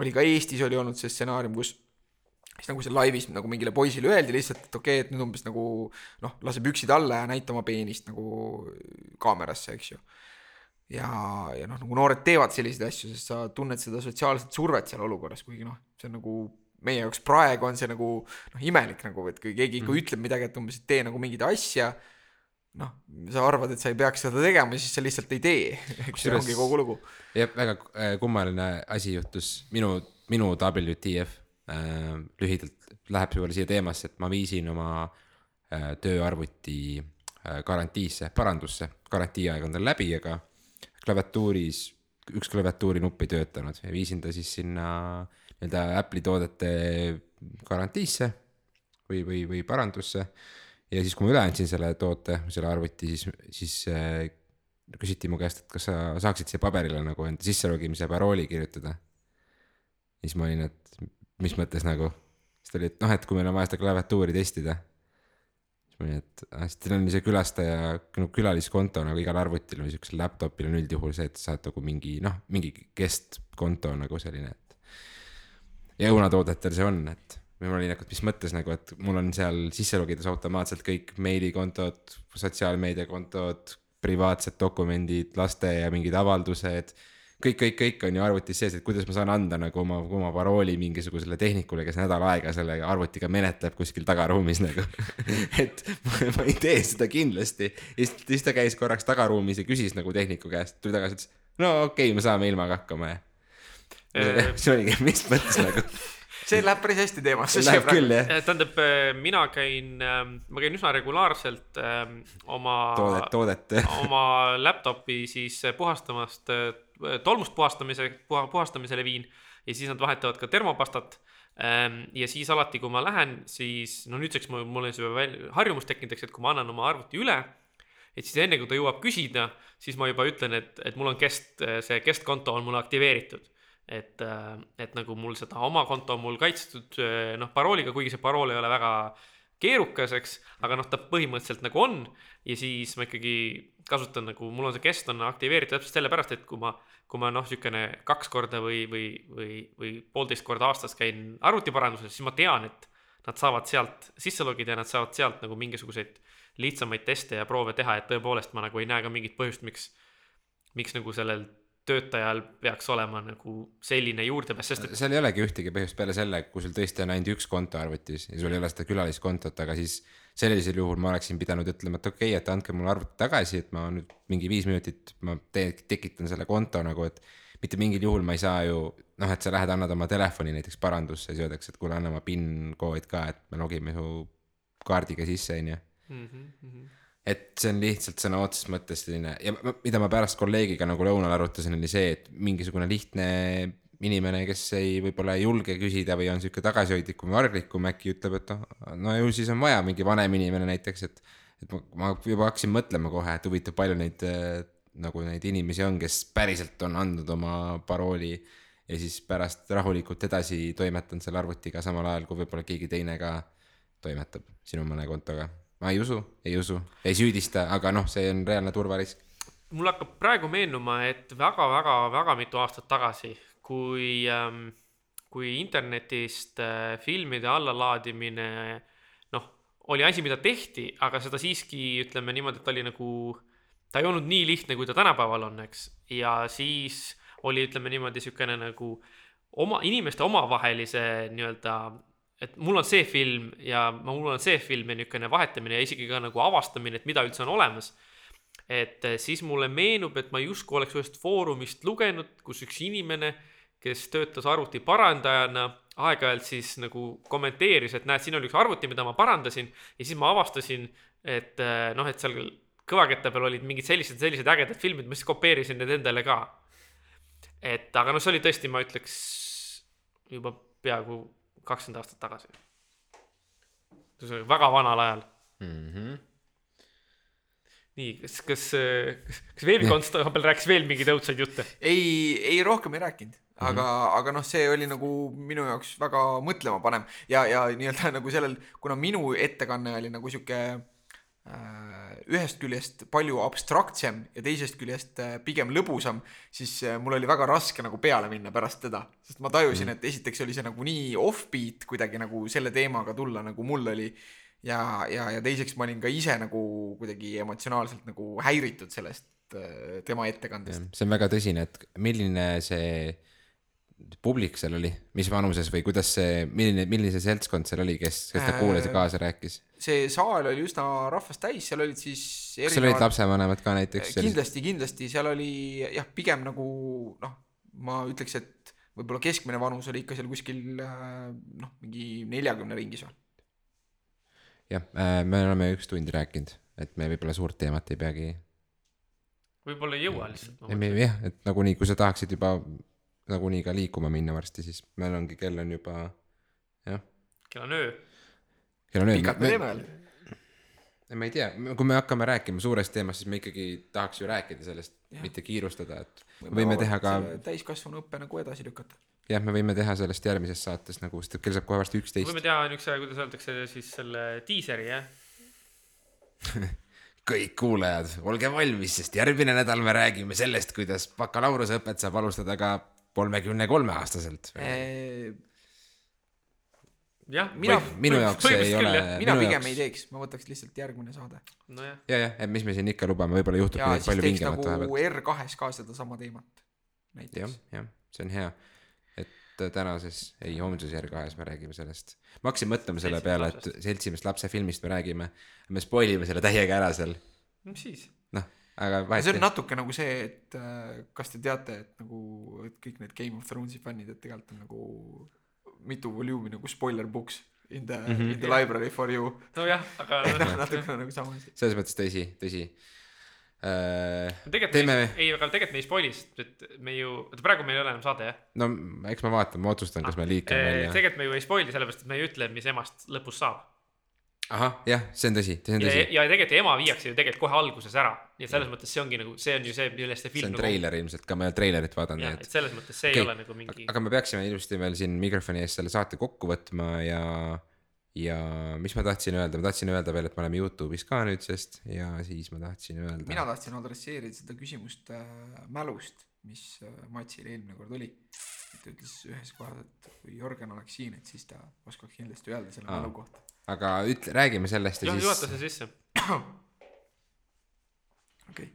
oli ka Eestis oli olnud see stsenaarium, kus siis nagu seal laivis nagu mingile poisile öeldi lihtsalt, et okei okay,, et nüüd umbes nagu noh, lase püksid alla ja näita oma peenist nagu kaamerasse, eks ju. ja, ja noh, nagu noored teevad selliseid asju, sest sa tunned seda sotsiaalset survet seal olukorras, kuigi noh, see on nagu meie jaoks praegu on see nagu noh, imelik nagu, et kui keegi ikka mm. ütleb midagi, et umbes, et tee nagu mingit asja noh, sa arvad, et sa ei peaks seda tegema, siis sa lihtsalt ei tee. see ongi kogu lugu. jah, väga äh, kummaline asi juhtus minu, minu WTF lühidalt läheb võib-olla siia teemasse, et ma viisin oma äh, tööarvuti äh, garantiisse, parandusse, garantiiaeg on tal läbi, aga klaviatuuris üks klaviatuuri nupp ei töötanud ja viisin ta siis sinna nii-öelda Apple'i toodete garantiisse või, või, või parandusse. ja siis, kui ma üle andsin selle toote, selle arvuti, siis, siis äh, küsiti mu käest, et kas sa saaksid siia paberile nagu enda sisselogimise parooli kirjutada. siis ma olin, et mis mõttes nagu, siis ta oli, et noh, et kui meil on vaja seda klaviatuuri testida. siis ma olin, et ah, siis teil on see külastaja nagu külaliskonto nagu igal arvutil või siuksel laptop'il on üldjuhul see, et sa saad nagu mingi noh, mingi kestkonto nagu selline, et. ja õunatoodetel see on, et ma olin nagu, et mis mõttes nagu, et mul on seal sisse logides automaatselt kõik meilikontod, sotsiaalmeediakontod, privaatsed dokumendid, laste ja mingid avaldused. kõik, kõik, kõik on ju arvutis sees, et kuidas ma saan anda nagu oma, oma parooli mingisugusele tehnikule, kes nädal aega selle arvutiga menetleb kuskil tagaruumis nagu. et ma, ma ei tee seda kindlasti. ja siis, siis ta käis korraks tagaruumis ja küsis nagu tehniku käest, tuli tagasi, ütles no okei okay,, me saame ilmaga hakkama ja. siis oligi, mis mõttes nagu, see läheb päris hästi teemasse. läheb küll jah. tähendab, mina käin, ma käin üsna regulaarselt ähm, oma toodet, toodet. oma laptop'i siis puhastamast, tolmust puhastamise, puha, puhastamisele viin ja siis nad vahetavad ka termopastat. ja siis alati, kui ma lähen, siis no nüüdseks mul, mul on see harjumus tekkinud, eks, et kui ma annan oma arvuti üle, et siis enne kui ta jõuab küsida, siis ma juba ütlen, et, et mul on kest, see kestkonto on mul aktiveeritud. et, et nagu mul seda oma konto on mul kaitstud noh, parooliga, kuigi see parool ei ole väga keerukas, eks, aga noh, ta põhimõtteliselt nagu on. Ja siis ma ikkagi kasutan nagu, mul on see kest on aktiveeritud täpselt sellepärast, et kui ma, kui ma noh, niisugune kaks korda või, või, või, või poolteist korda aastas käin arvutiparanduses, siis ma tean, et nad saavad sealt sisse logida ja nad saavad sealt nagu mingisuguseid lihtsamaid teste ja proove teha, et tõepoolest ma nagu ei näe ka mingit põhjust, miks, miks nagu sellel töötajal peaks olema nagu selline juurdepääs, sest et seal ei olegi ühtegi põhjust peale selle, kui sul tõesti on ainult üks konto arvutis ja sul ei ole seda külaliskontot, aga siis sellisel juhul ma oleksin pidanud ütlema, et okei okay,, et andke mulle arvuti tagasi, et ma nüüd mingi viis minutit, ma te tekitan selle konto nagu, et mitte mingil juhul ma ei saa ju noh, et sa lähed, annad oma telefoni näiteks parandusse, siis öeldakse, et kuule, anna oma PIN kood ka, et me logime su kaardiga sisse, onju mm. Et see on lihtsalt sõna otseses mõttes selline ja mida ma pärast kolleegiga nagu lõunal arutasin, oli see, et mingisugune lihtne inimene, kes ei, võib-olla ei julge küsida või on sihuke tagasihoidlikum või arglikum, äkki ütleb, et noh, no ju siis on vaja mingi vanem inimene näiteks, et et ma, ma juba hakkasin mõtlema kohe, et huvitav, palju neid äh, nagu neid inimesi on, kes päriselt on andnud oma parooli ja siis pärast rahulikult edasi toimetanud selle arvutiga, samal ajal kui võib-olla keegi teine ka toimetab sinu mõne kontoga. Ma ei usu, ei usu, ei süüdista, aga noh, see on reaalne turvarisk. mul hakkab praegu meenuma, et väga-väga-väga mitu aastat tagasi, kui ähm,, kui internetist äh, filmide allalaadimine noh, oli asi, mida tehti, aga seda siiski ütleme niimoodi, et oli nagu, ta ei olnud nii lihtne, kui ta tänapäeval on, eks, ja siis oli, ütleme niimoodi, niisugune nagu oma, inimeste omavahelise nii-öelda et mul on see film ja mul on see film ja niisugune vahetamine ja isegi ka nagu avastamine, et mida üldse on olemas et eh, siis mulle meenub, et ma justkui oleks ühest foorumist lugenud, kus üks inimene, kes töötas arvuti parandajana, aeg-ajalt siis nagu kommenteeris, et näed, siin oli üks arvuti, mida ma parandasin ja siis ma avastasin, et eh, noh, et seal kõvakette peal olid mingid sellised, sellised ägedad filmid, ma siis kopeerisin need endale ka. et aga noh, see oli tõesti, ma ütleks juba peaaegu kakskümmend aastat tagasi. see oli väga vanal ajal Mm -hmm. nii, kas, kas, kas, kas veebikonstaabel rääkis veel mingeid õudsaid jutte? ei, ei rohkem ei rääkinud, aga mm, -hmm. aga noh, see oli nagu minu jaoks väga mõtlemapanev ja, ja nii-öelda nagu sellel, kuna minu ettekanne oli nagu sihuke ühest küljest palju abstraktsem ja teisest küljest äh, pigem lõbusam, siis äh, mul oli väga raske nagu peale minna pärast teda, sest ma tajusin, et esiteks oli see nagu nii off-beat kuidagi nagu selle teemaga tulla, nagu mul oli. Ja, ja, ja teiseks ma olin ka ise nagu kuidagi emotsionaalselt nagu häiritud sellest äh, tema ettekandest. see on väga tõsine, et milline see publik seal oli, mis vanuses või kuidas see, milline, milline see seltskond seal oli, kes, kes ta kuulas ja Äh, kaasa rääkis? see saal oli üsna rahvast täis, seal olid siis kas seal olid lapsevanemad ka näiteks? kindlasti, kindlasti, seal oli jah, pigem nagu noh, ma ütleks, et võib-olla keskmine vanus oli ikka seal kuskil äh, noh, mingi neljakümne ringis või. jah, me oleme üks tund rääkinud, et me võib-olla suurt teemat ei peagi. võib-olla ei jõua lihtsalt. jah, et nagunii, kui sa tahaksid juba nagunii ka liikuma minna varsti, siis meil ongi, kell on juba jah, kell on öö. kell on pikalt me öö. teeme veel. ma ei tea, kui me hakkame rääkima suurest teemast, siis me ikkagi tahaks ju rääkida sellest, mitte kiirustada, et võime teha ka, täiskasvanu õppe nagu edasi lükata. jah, me võime teha sellest järgmises saates nagu, sest et kell saab kohe varsti võime üksteist. teha niukse, kuidas öeldakse siis selle diiseri jah. kõik kuulajad, olge valmis, sest järgmine nädal me räägime sellest, kuidas bakalaureuseõpet saab alustada ka kolmekümne kolme aastaselt. jah. Mina- minu jaoks see ei ole, mina pigem jaoks ei teeks, ma võtaks lihtsalt järgmine saade. nojah, ja, jah, et mis me siin ikka lubame, võib-olla juhtub midagi palju vingemat nagu vahepeal. R2-s ka sedasama teemat. jah näiteks., jah, see on hea. et tänases, ei homses R2-s me räägime sellest. ma hakkasin mõtlema selle peale, et seltsimest lapse filmist me räägime. me spoil ime selle täiega ära seal, mis siis? noh, aga see vahet on ei. natuke nagu see, et äh, kas te teate, et nagu, et kõik need Game of Thronesi fännid, et tegelikult on nagu mitu volüümi nagu spoiler books in the mm. -hmm. in the library for you. nojah, aga noh, natuke nagu sama asi. selles mõttes tõsi, tõsi. tegelikult teeme me, ei, aga tegelikult me ei spoil'i, sest et me ju, oota praegu meil ei ole enam saade jah? no eks ma vaatan, ma otsustan, kas me liikame välja. tegelikult me ju ei spoil'i sellepärast, et me ei ütle, mis emast lõpus saab. ahah, jah, see on tõsi, see on ja, tõsi. ja tegelikult ema viiakse ju tegelikult kohe alguses ära, nii et selles mõttes see ongi nagu, see on ju see, millest see see film on nagu. treiler ilmselt ka, ma ei ole treilerit vaadanud, jah, nii et selles mõttes see Okei, ei ole nagu mingi. aga me peaksime ilusti veel siin mikrofoni ees selle saate kokku võtma ja, ja mis ma tahtsin öelda, ma tahtsin öelda veel, et me oleme Youtube'is ka nüüdsest ja siis ma tahtsin öelda. mina tahtsin adresseerida seda küsimust äh, mälust, mis äh, Matsil eelmine kord oli. ta ütles ühes kohas, et kui Jörgen oleks siin, et siis ta oskaks kindlasti öelda selle mälu kohta. Aga ütle, räägime sellest ja juhata siis. see sisse. okei okay..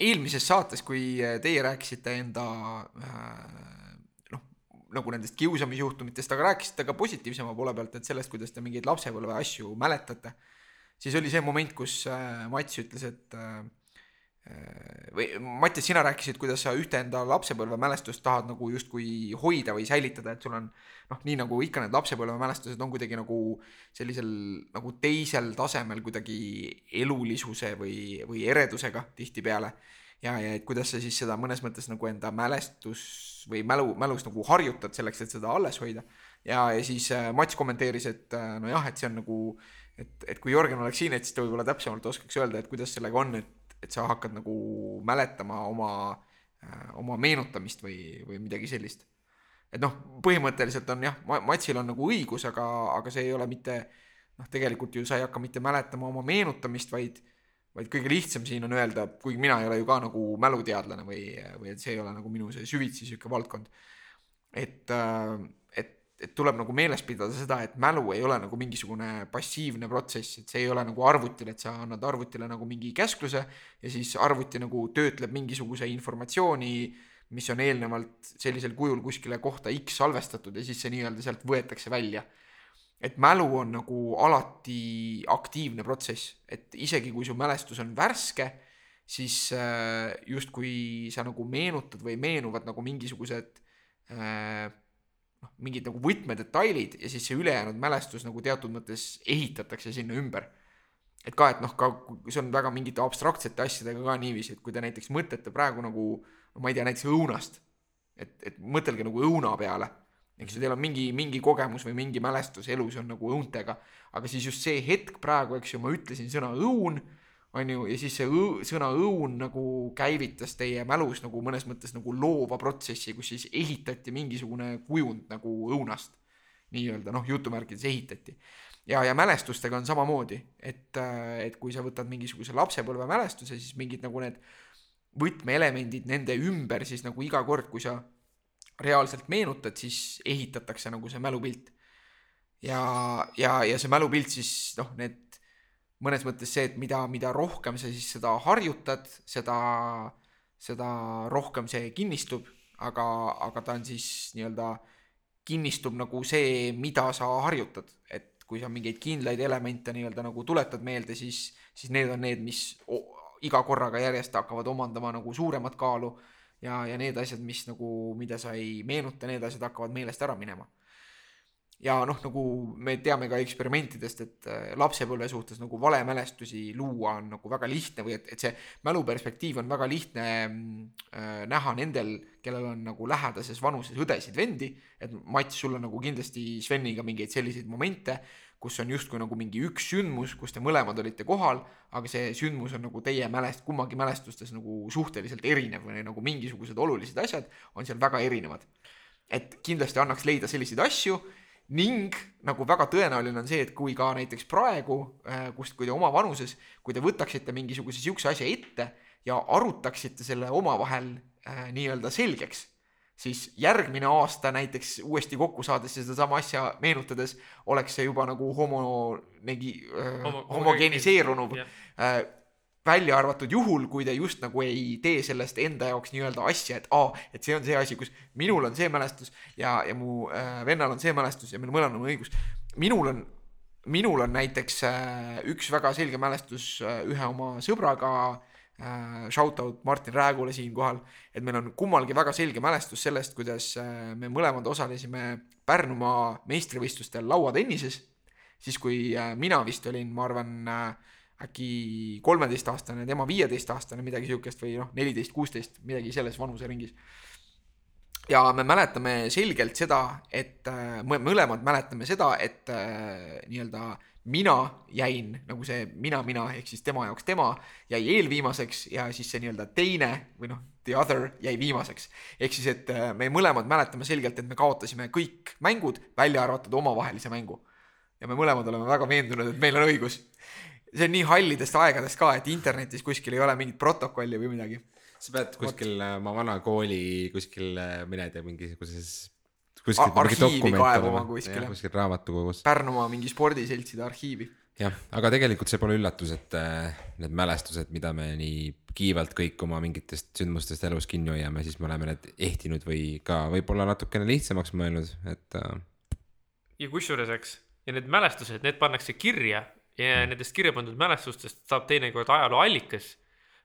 eelmises saates, kui äh, teie rääkisite enda äh, noh, nagu nendest kiusamisjuhtumitest, aga rääkisite ka positiivsema poole pealt, et sellest, kuidas te mingeid lapsepõlve asju mäletate, siis oli see moment, kus äh, Mats ütles, et või Mattias, sina rääkisid, kuidas sa ühte enda lapsepõlvemälestust tahad nagu justkui hoida või säilitada, et sul on noh, nii nagu ikka need lapsepõlvemälestused on kuidagi nagu sellisel nagu teisel tasemel kuidagi elulisuse või, või eredusega tihtipeale. ja, ja et kuidas sa siis seda mõnes mõttes nagu enda mälestus või mälu, mälus nagu harjutad selleks, et seda alles hoida. ja, ja siis äh, Mats kommenteeris, et äh, nojah, et see on nagu, et, et kui Jörgen oleks siin, et siis ta võib-olla täpsemalt oskaks öelda, et kuidas sellega on, et, et sa hakkad nagu mäletama oma äh,, oma meenutamist või, või midagi sellist et noh, põhimõtteliselt on jah, Matsil on nagu õigus, aga, aga see ei ole mitte noh, tegelikult ju sa ei hakka mitte mäletama oma meenutamist, vaid vaid kõige lihtsam siin on öelda, kuigi mina ei ole ju ka nagu mäluteadlane või, või et see ei ole nagu minu see süvitsi sihuke valdkond. et, et, et tuleb nagu meeles pidada seda, et mälu ei ole nagu mingisugune passiivne protsess, et see ei ole nagu arvutil, et sa annad arvutile nagu mingi käskluse ja siis arvuti nagu töötleb mingisuguse informatsiooni mis on eelnevalt sellisel kujul kuskile kohta X salvestatud ja siis see nii-öelda sealt võetakse välja. et mälu on nagu alati aktiivne protsess, et isegi kui su mälestus on värske, siis äh, justkui sa nagu meenutad või meenuvad nagu mingisugused äh, noh, mingid nagu võtmedetailid ja siis see ülejäänud mälestus nagu teatud mõttes ehitatakse sinna ümber. Et ka, et noh, ka see on väga mingite abstraktsete asjadega ka niiviisi, et kui te näiteks mõtlete praegu nagu ma ei tea, näiteks õunast, et, et mõtelge nagu õuna peale, eks ju, teil on mingi, mingi kogemus või mingi mälestus elus on nagu õuntega, aga siis just see hetk praegu, eks ju, ma ütlesin sõna õun, on ju, ja siis see õ, sõna õun nagu käivitas teie mälus nagu mõnes mõttes nagu loova protsessi, kus siis ehitati mingisugune kujund nagu õunast nii-öelda noh, jutumärkides ehitati ja, ja mälestustega on samamoodi, et, et kui sa võtad mingisuguse lapsepõlve mälestuse, siis mingid nagu need võtmeelemendid nende ümber siis nagu iga kord, kui sa reaalselt meenutad, siis ehitatakse nagu see mälupilt. ja, ja, ja see mälupilt siis noh, need mõnes mõttes see, et mida, mida rohkem sa siis seda harjutad, seda, seda rohkem see kinnistub aga, aga ta on siis nii-öelda kinnistub nagu see, mida sa harjutad, et kui sa mingeid kindlaid elemente nii-öelda nagu tuletad meelde, siis, siis need on need, mis iga korraga järjest hakkavad omandama nagu suuremat kaalu ja, ja need asjad, mis nagu, mida sa ei meenuta, need asjad hakkavad meelest ära minema ja noh, nagu me teame ka eksperimentidest, et äh, lapsepõlve suhtes nagu valemälestusi luua on nagu väga lihtne või et, et see mäluperspektiiv on väga lihtne äh, näha nendel, kellel on nagu lähedases vanuses õdesid-vendi, et Mats, sul on nagu kindlasti Sveniga mingeid selliseid momente, kus on justkui nagu mingi üks sündmus, kus te mõlemad olite kohal, aga see sündmus on nagu teie mälest-, kummagi mälestustes nagu suhteliselt erinev või nagu mingisugused olulised asjad on seal väga erinevad. et kindlasti annaks leida selliseid asju ning nagu väga tõenäoline on see, et kui ka näiteks praegu, kust, kui te oma vanuses, kui te võtaksite mingisuguse siukse asja ette ja arutaksite selle omavahel äh, nii-öelda selgeks, siis järgmine aasta näiteks uuesti kokku saades ja sedasama asja meenutades oleks see juba nagu homo, negi äh, Homo- homogeniseerunud jah. äh, välja arvatud juhul, kui te just nagu ei tee sellest enda jaoks nii-öelda asja, et aa, et see on see asi, kus minul on see mälestus ja, ja mu äh, vennal on see mälestus ja meil mõlemal on õigus. minul on, minul on näiteks äh, üks väga selge mälestus äh, ühe oma sõbraga äh,, shout out Martin Räägule siinkohal, et meil on kummalgi väga selge mälestus sellest, kuidas äh, me mõlemad osalesime Pärnumaa meistrivõistlustel lauatennises, siis kui äh, mina vist olin, ma arvan äh,, äkki kolmeteistaastane, tema viieteistaastane, midagi siukest või noh, neliteist, kuusteist, midagi selles vanuseringis. ja me mäletame selgelt seda, et äh, mõlemad mäletame seda, et äh, nii-öelda mina jäin nagu see mina, mina ehk siis tema jaoks tema jäi eelviimaseks ja siis see nii-öelda teine või noh, the other jäi viimaseks. ehk siis, et äh, me mõlemad mäletame selgelt, et me kaotasime kõik mängud, välja arvatud omavahelise mängu. ja me mõlemad oleme väga veendunud, et meil on õigus see on nii hallidest aegadest ka, et internetis kuskil ei ole mingit protokolli või midagi. sa pead kuskil äh, oma vana kooli kuskil, mina ei tea, mingisuguses. A- arhiivi kaevama kuskile. kuskil raamatukogus. Pärnumaa mingi spordiseltside arhiivi. jah, aga tegelikult see pole üllatus, et äh, need mälestused, mida me nii kiivalt kõik oma mingitest sündmustest elus kinni hoiame, siis me oleme need ehtinud või ka võib-olla natukene lihtsamaks mõelnud, et äh, ja kusjuures, eks, ja need mälestused, need pannakse kirja ja nendest kirja pandud mälestustest saab teinekord ajaloo allikas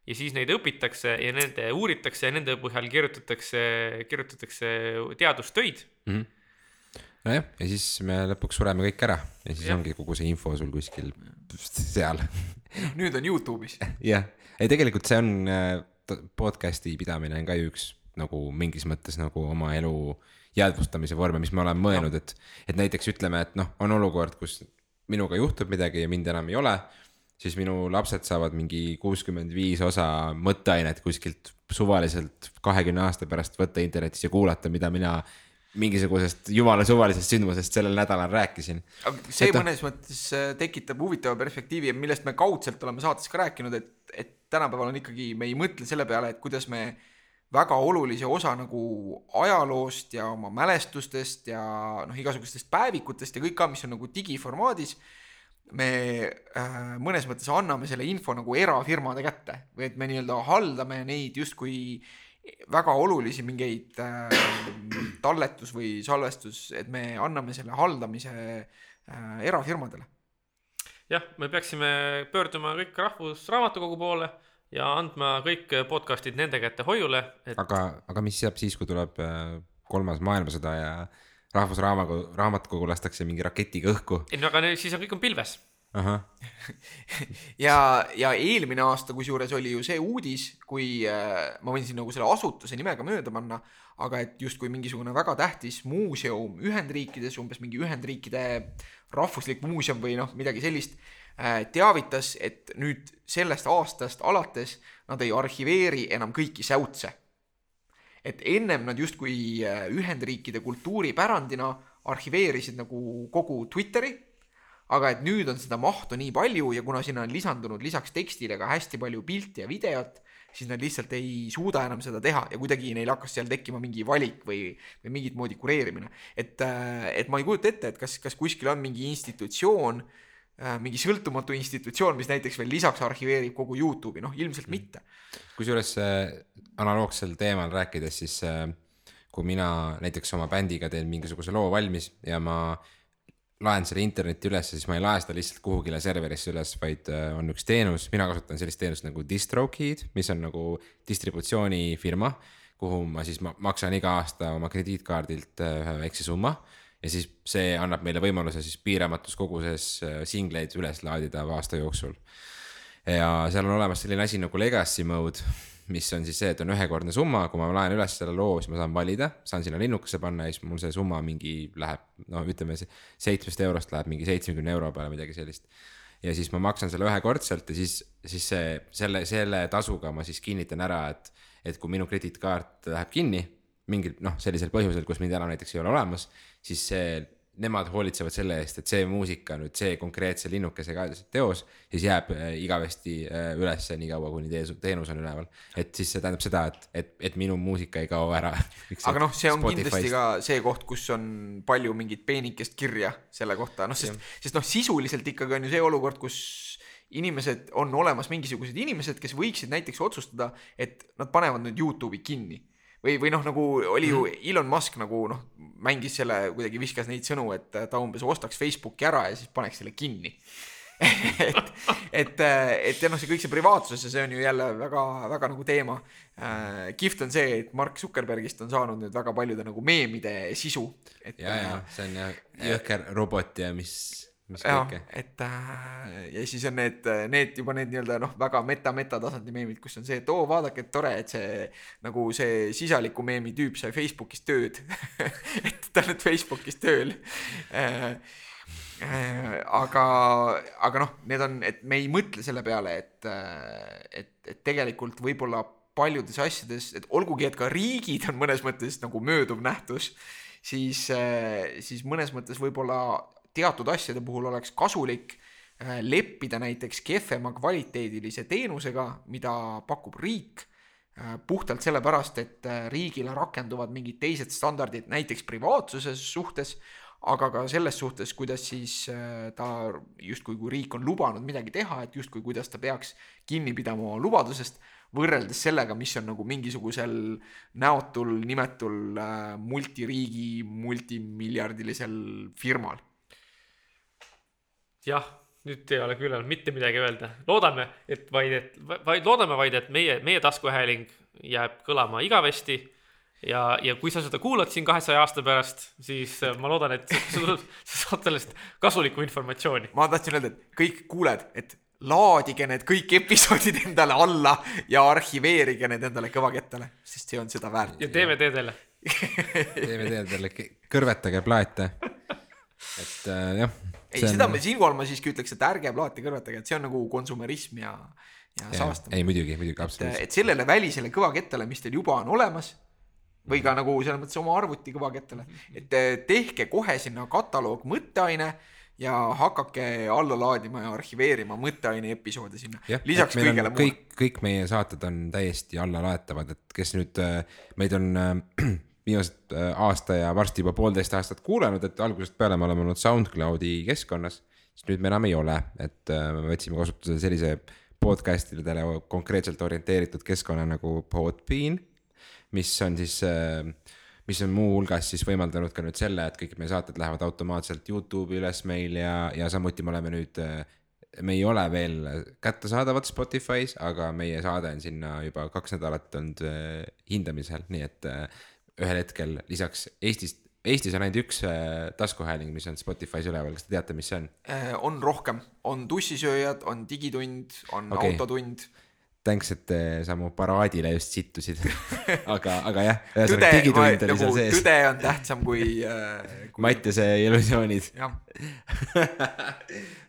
ja siis neid õpitakse ja nende uuritakse ja nende põhjal kirjutatakse, kirjutatakse teadustöid. mm. -hmm. nojah, ja siis me lõpuks sureme kõik ära ja siis ja. ongi kogu see info sul kuskil seal. nüüd on Youtube'is. jah, ei tegelikult see on äh, podcast'i pidamine on ka ju üks nagu mingis mõttes nagu oma elu jäädvustamise vorme, mis ma olen mõelnud, et, et näiteks ütleme, et noh, on olukord, kus minuga juhtub midagi ja mind enam ei ole, siis minu lapsed saavad mingi kuuskümmend viis osa mõtteainet kuskilt suvaliselt kahekümne aasta pärast võtta internetis ja kuulata, mida mina mingisugusest jumala suvalisest sündmusest sellel nädalal rääkisin. see Et noh- mõnes mõttes äh, tekitab huvitava perspektiivi, millest me kaudselt oleme saates ka rääkinud, et, et tänapäeval on ikkagi, me ei mõtle selle peale, et kuidas me väga olulise osa nagu ajaloost ja oma mälestustest ja noh, igasugustest päevikutest ja kõik ka, mis on nagu digiformaadis, me äh, mõnes mõttes anname selle info nagu erafirmade kätte või et me nii-öelda haldame neid justkui väga olulisi mingeid äh, talletus või salvestus, et me anname selle haldamise äh, erafirmadele. jah, me peaksime pöörduma kõik Rahvusraamatukogu poole ja andma kõik podcast'id nende kätte hoiule, et aga, aga mis saab siis, kui tuleb äh, kolmas maailmasõda ja rahvusraamatukogu, raamatukogu lastakse mingi raketiga õhku? ei no aga siis on kõik on pilves. ja, ja eelmine aasta kusjuures oli ju see uudis, kui äh, ma võin siin nagu selle asutuse nimega mööda panna, aga et justkui mingisugune väga tähtis muuseum Ühendriikides, umbes mingi Ühendriikide rahvuslik muuseum või noh, midagi sellist teavitas, et nüüd sellest aastast alates nad ei arhiveeri enam kõiki säutse. et ennem nad justkui äh, Ühendriikide kultuuripärandina arhiveerisid nagu kogu Twitteri aga et nüüd on seda mahtu nii palju ja kuna sinna on lisandunud lisaks tekstile ka hästi palju pilti ja videot, siis nad lihtsalt ei suuda enam seda teha ja kuidagi neil hakkas seal tekkima mingi valik või, või mingit moodi kureerimine. et, et ma ei kujuta ette, et kas, kas kuskil on mingi institutsioon, mingi sõltumatu institutsioon, mis näiteks veel lisaks arhiveerib kogu Youtube'i, noh ilmselt mitte. kusjuures äh, analoogsel teemal rääkides, siis äh, kui mina näiteks oma bändiga teen mingisuguse loo valmis ja ma laen selle internetti üles, siis ma ei lae seda lihtsalt kuhugile serverisse üles, vaid äh, on üks teenus, mina kasutan sellist teenust nagu DistroKid, mis on nagu distributsioonifirma, kuhu ma siis ma maksan iga aasta oma krediitkaardilt äh, ühe väikse summa ja siis see annab meile võimaluse siis piiramatus koguses äh, singleid üles laadida aasta jooksul. ja seal on olemas selline asi nagu legacy mode mis on siis see, et on ühekordne summa, kui ma laen üles selle loo, siis ma saan valida, saan sinna linnukesse panna ja siis mul see summa mingi läheb, no ütleme, seitsmest eurost läheb mingi seitsmekümne euro peale, midagi sellist. ja siis ma maksan selle ühekordselt ja siis, siis see, selle, selle tasuga ma siis kinnitan ära, et, et kui minu krediitkaart läheb kinni mingil noh, sellisel põhjusel, kus mind enam näiteks ei ole olemas, siis see nemad hoolitsevad selle eest, et see muusika nüüd, see konkreetse linnukesega teos, siis jääb äh, igavesti äh, ülesse niikaua, kuni teenus on üleval. et siis see tähendab seda, et, et, et minu muusika ei kao ära. aga noh, see on Spotify'st. kindlasti ka see koht, kus on palju mingit peenikest kirja selle kohta, noh, sest, sest noh, sisuliselt ikkagi on ju see olukord, kus inimesed, on olemas mingisugused inimesed, kes võiksid näiteks otsustada, et nad panevad nüüd Youtube'i kinni või, või noh, nagu oli ju mhm. Elon Musk nagu noh, mängis selle kuidagi, viskas neid sõnu, et ta umbes ostaks Facebooki ära ja siis paneks selle kinni et, et, et ja noh, see kõik see privaatsus ja see on ju jälle väga, väga nagu teema äh,. kihvt on see, et Mark Zuckerbergist on saanud nüüd väga paljude nagu meemide sisu. ja, ja see on jah jõhker robot ja mis mis kõike. et äh, ja siis on need, need juba need nii-öelda noh, väga meta-meta tasandi meemid, kus on see, et oo, vaadake, et tore, et see nagu see sisaliku meemi tüüp sai Facebookis tööd et ta on nüüd Facebookis tööl äh, äh, aga, aga noh, need on, et me ei mõtle selle peale, et, et, et tegelikult võib-olla paljudes asjades, et olgugi, et ka riigid on mõnes mõttes nagu mööduv nähtus, siis, siis mõnes mõttes võib-olla teatud asjade puhul oleks kasulik äh, leppida näiteks kehvema kvaliteedilise teenusega, mida pakub riik, äh, puhtalt sellepärast, et äh, riigile rakenduvad mingid teised standardid, näiteks privaatsuse suhtes, aga ka selles suhtes, kuidas siis ta justkui, kui riik on lubanud midagi teha, et justkui kuidas ta peaks kinni pidama oma lubadusest, võrreldes sellega, mis on nagu mingisugusel näotul, nimetul multiriigi multimiljardilisel firmal jah, nüüd ei ole küll enam mitte midagi öelda, loodame, et vaid, et vaid loodame vaid, et meie, meie taskuhääling jääb kõlama igavesti. ja, ja kui sa seda kuulad siin kahesaja aasta pärast, siis äh, ma loodan, et sa, sa saad sellest kasulikku informatsiooni. ma tahtsin öelda, et kõik kuuled, et laadige need kõik episoodid endale alla ja arhiveerige need endale kõvakettale, sest see on seda väärt. ja DVD-dele DVD-dele, kõrvetage plaate. et äh, jah ei, seda on... siinkohal ma siiski ütleks, et ärge plaati kõrvetage, et see on nagu konsumerism ja, ja saastamine. ei muidugi, muidugi, absoluutselt. et sellele välisele kõvakettale, mis teil juba on olemas või ka nagu selles mõttes oma arvuti kõvakettale, et tehke kohe sinna kataloog mõtteaine ja hakake alla laadima ja arhiveerima mõtteaine episoode sinna. lisaks kõigele muule. kõik, kõik meie saated on täiesti allalaetavad, et kes nüüd äh, meid on äh, viimased äh, aasta ja varsti juba poolteist aastat kuulanud, et algusest peale me oleme olnud SoundCloudi keskkonnas. siis nüüd me enam ei ole, et äh, me võtsime kasutusele sellise podcast idele konkreetselt orienteeritud keskkonna nagu Podbean. mis on siis, äh, mis on muuhulgas siis võimaldanud ka nüüd selle, et kõik meie saated lähevad automaatselt Youtube'i üles meil ja, ja samuti me oleme nüüd me ei ole veel kättesaadavad Spotify's, aga meie saade on sinna juba kaks nädalat olnud hindamisel, nii et ühel hetkel lisaks Eestist, Eestis on ainult üks äh, taskuhääling, mis on Spotify's üleval, kas te teate, mis see on äh,? on rohkem, on tussisööjad, on digitund, on okay. autotund thanks, et sa mu paraadile just sittusid aga, aga jah. tõde, nagu tõde on tähtsam kui äh,. kui... Mattiase illusioonid.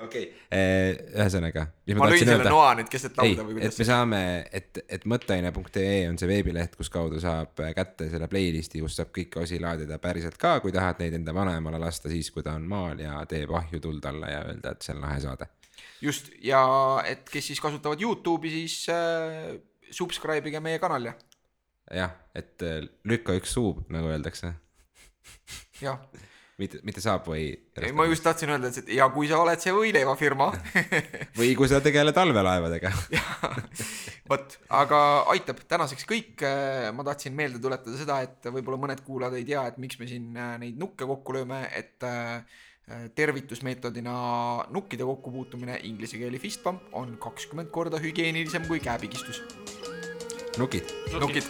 okei, ühesõnaga. ma lõin selle noa nüüd keset lauda või kuidas? et me saame, et, et mõtteaine.ee on see veebileht, kus kaudu saab kätte selle playlist'i, kus saab kõiki osi laadida päriselt ka, kui tahad neid enda vanaemale lasta siis, kui ta on maal ja teeb ahju tuld alla ja öelda, et see on lahe saade just ja et kes siis kasutavad Youtube'i, siis äh, subscribe ige meie kanal ja. jah, et äh, lükka üks suu, nagu öeldakse. jah mitte, mitte Subway. ei, ma just tahtsin öelda, et ja kui sa oled see võileivafirma või kui sa tegeled allveelaevadega vot, aga aitab tänaseks kõik. ma tahtsin meelde tuletada seda, et võib-olla mõned kuulajad ei tea, et miks me siin äh, neid nukke kokku lööme, et äh, tervitusmeetodina nukkide kokkupuutumine inglise keeli fist bump on kakskümmend korda hügieenilisem kui käepigistus. nukid. nukid.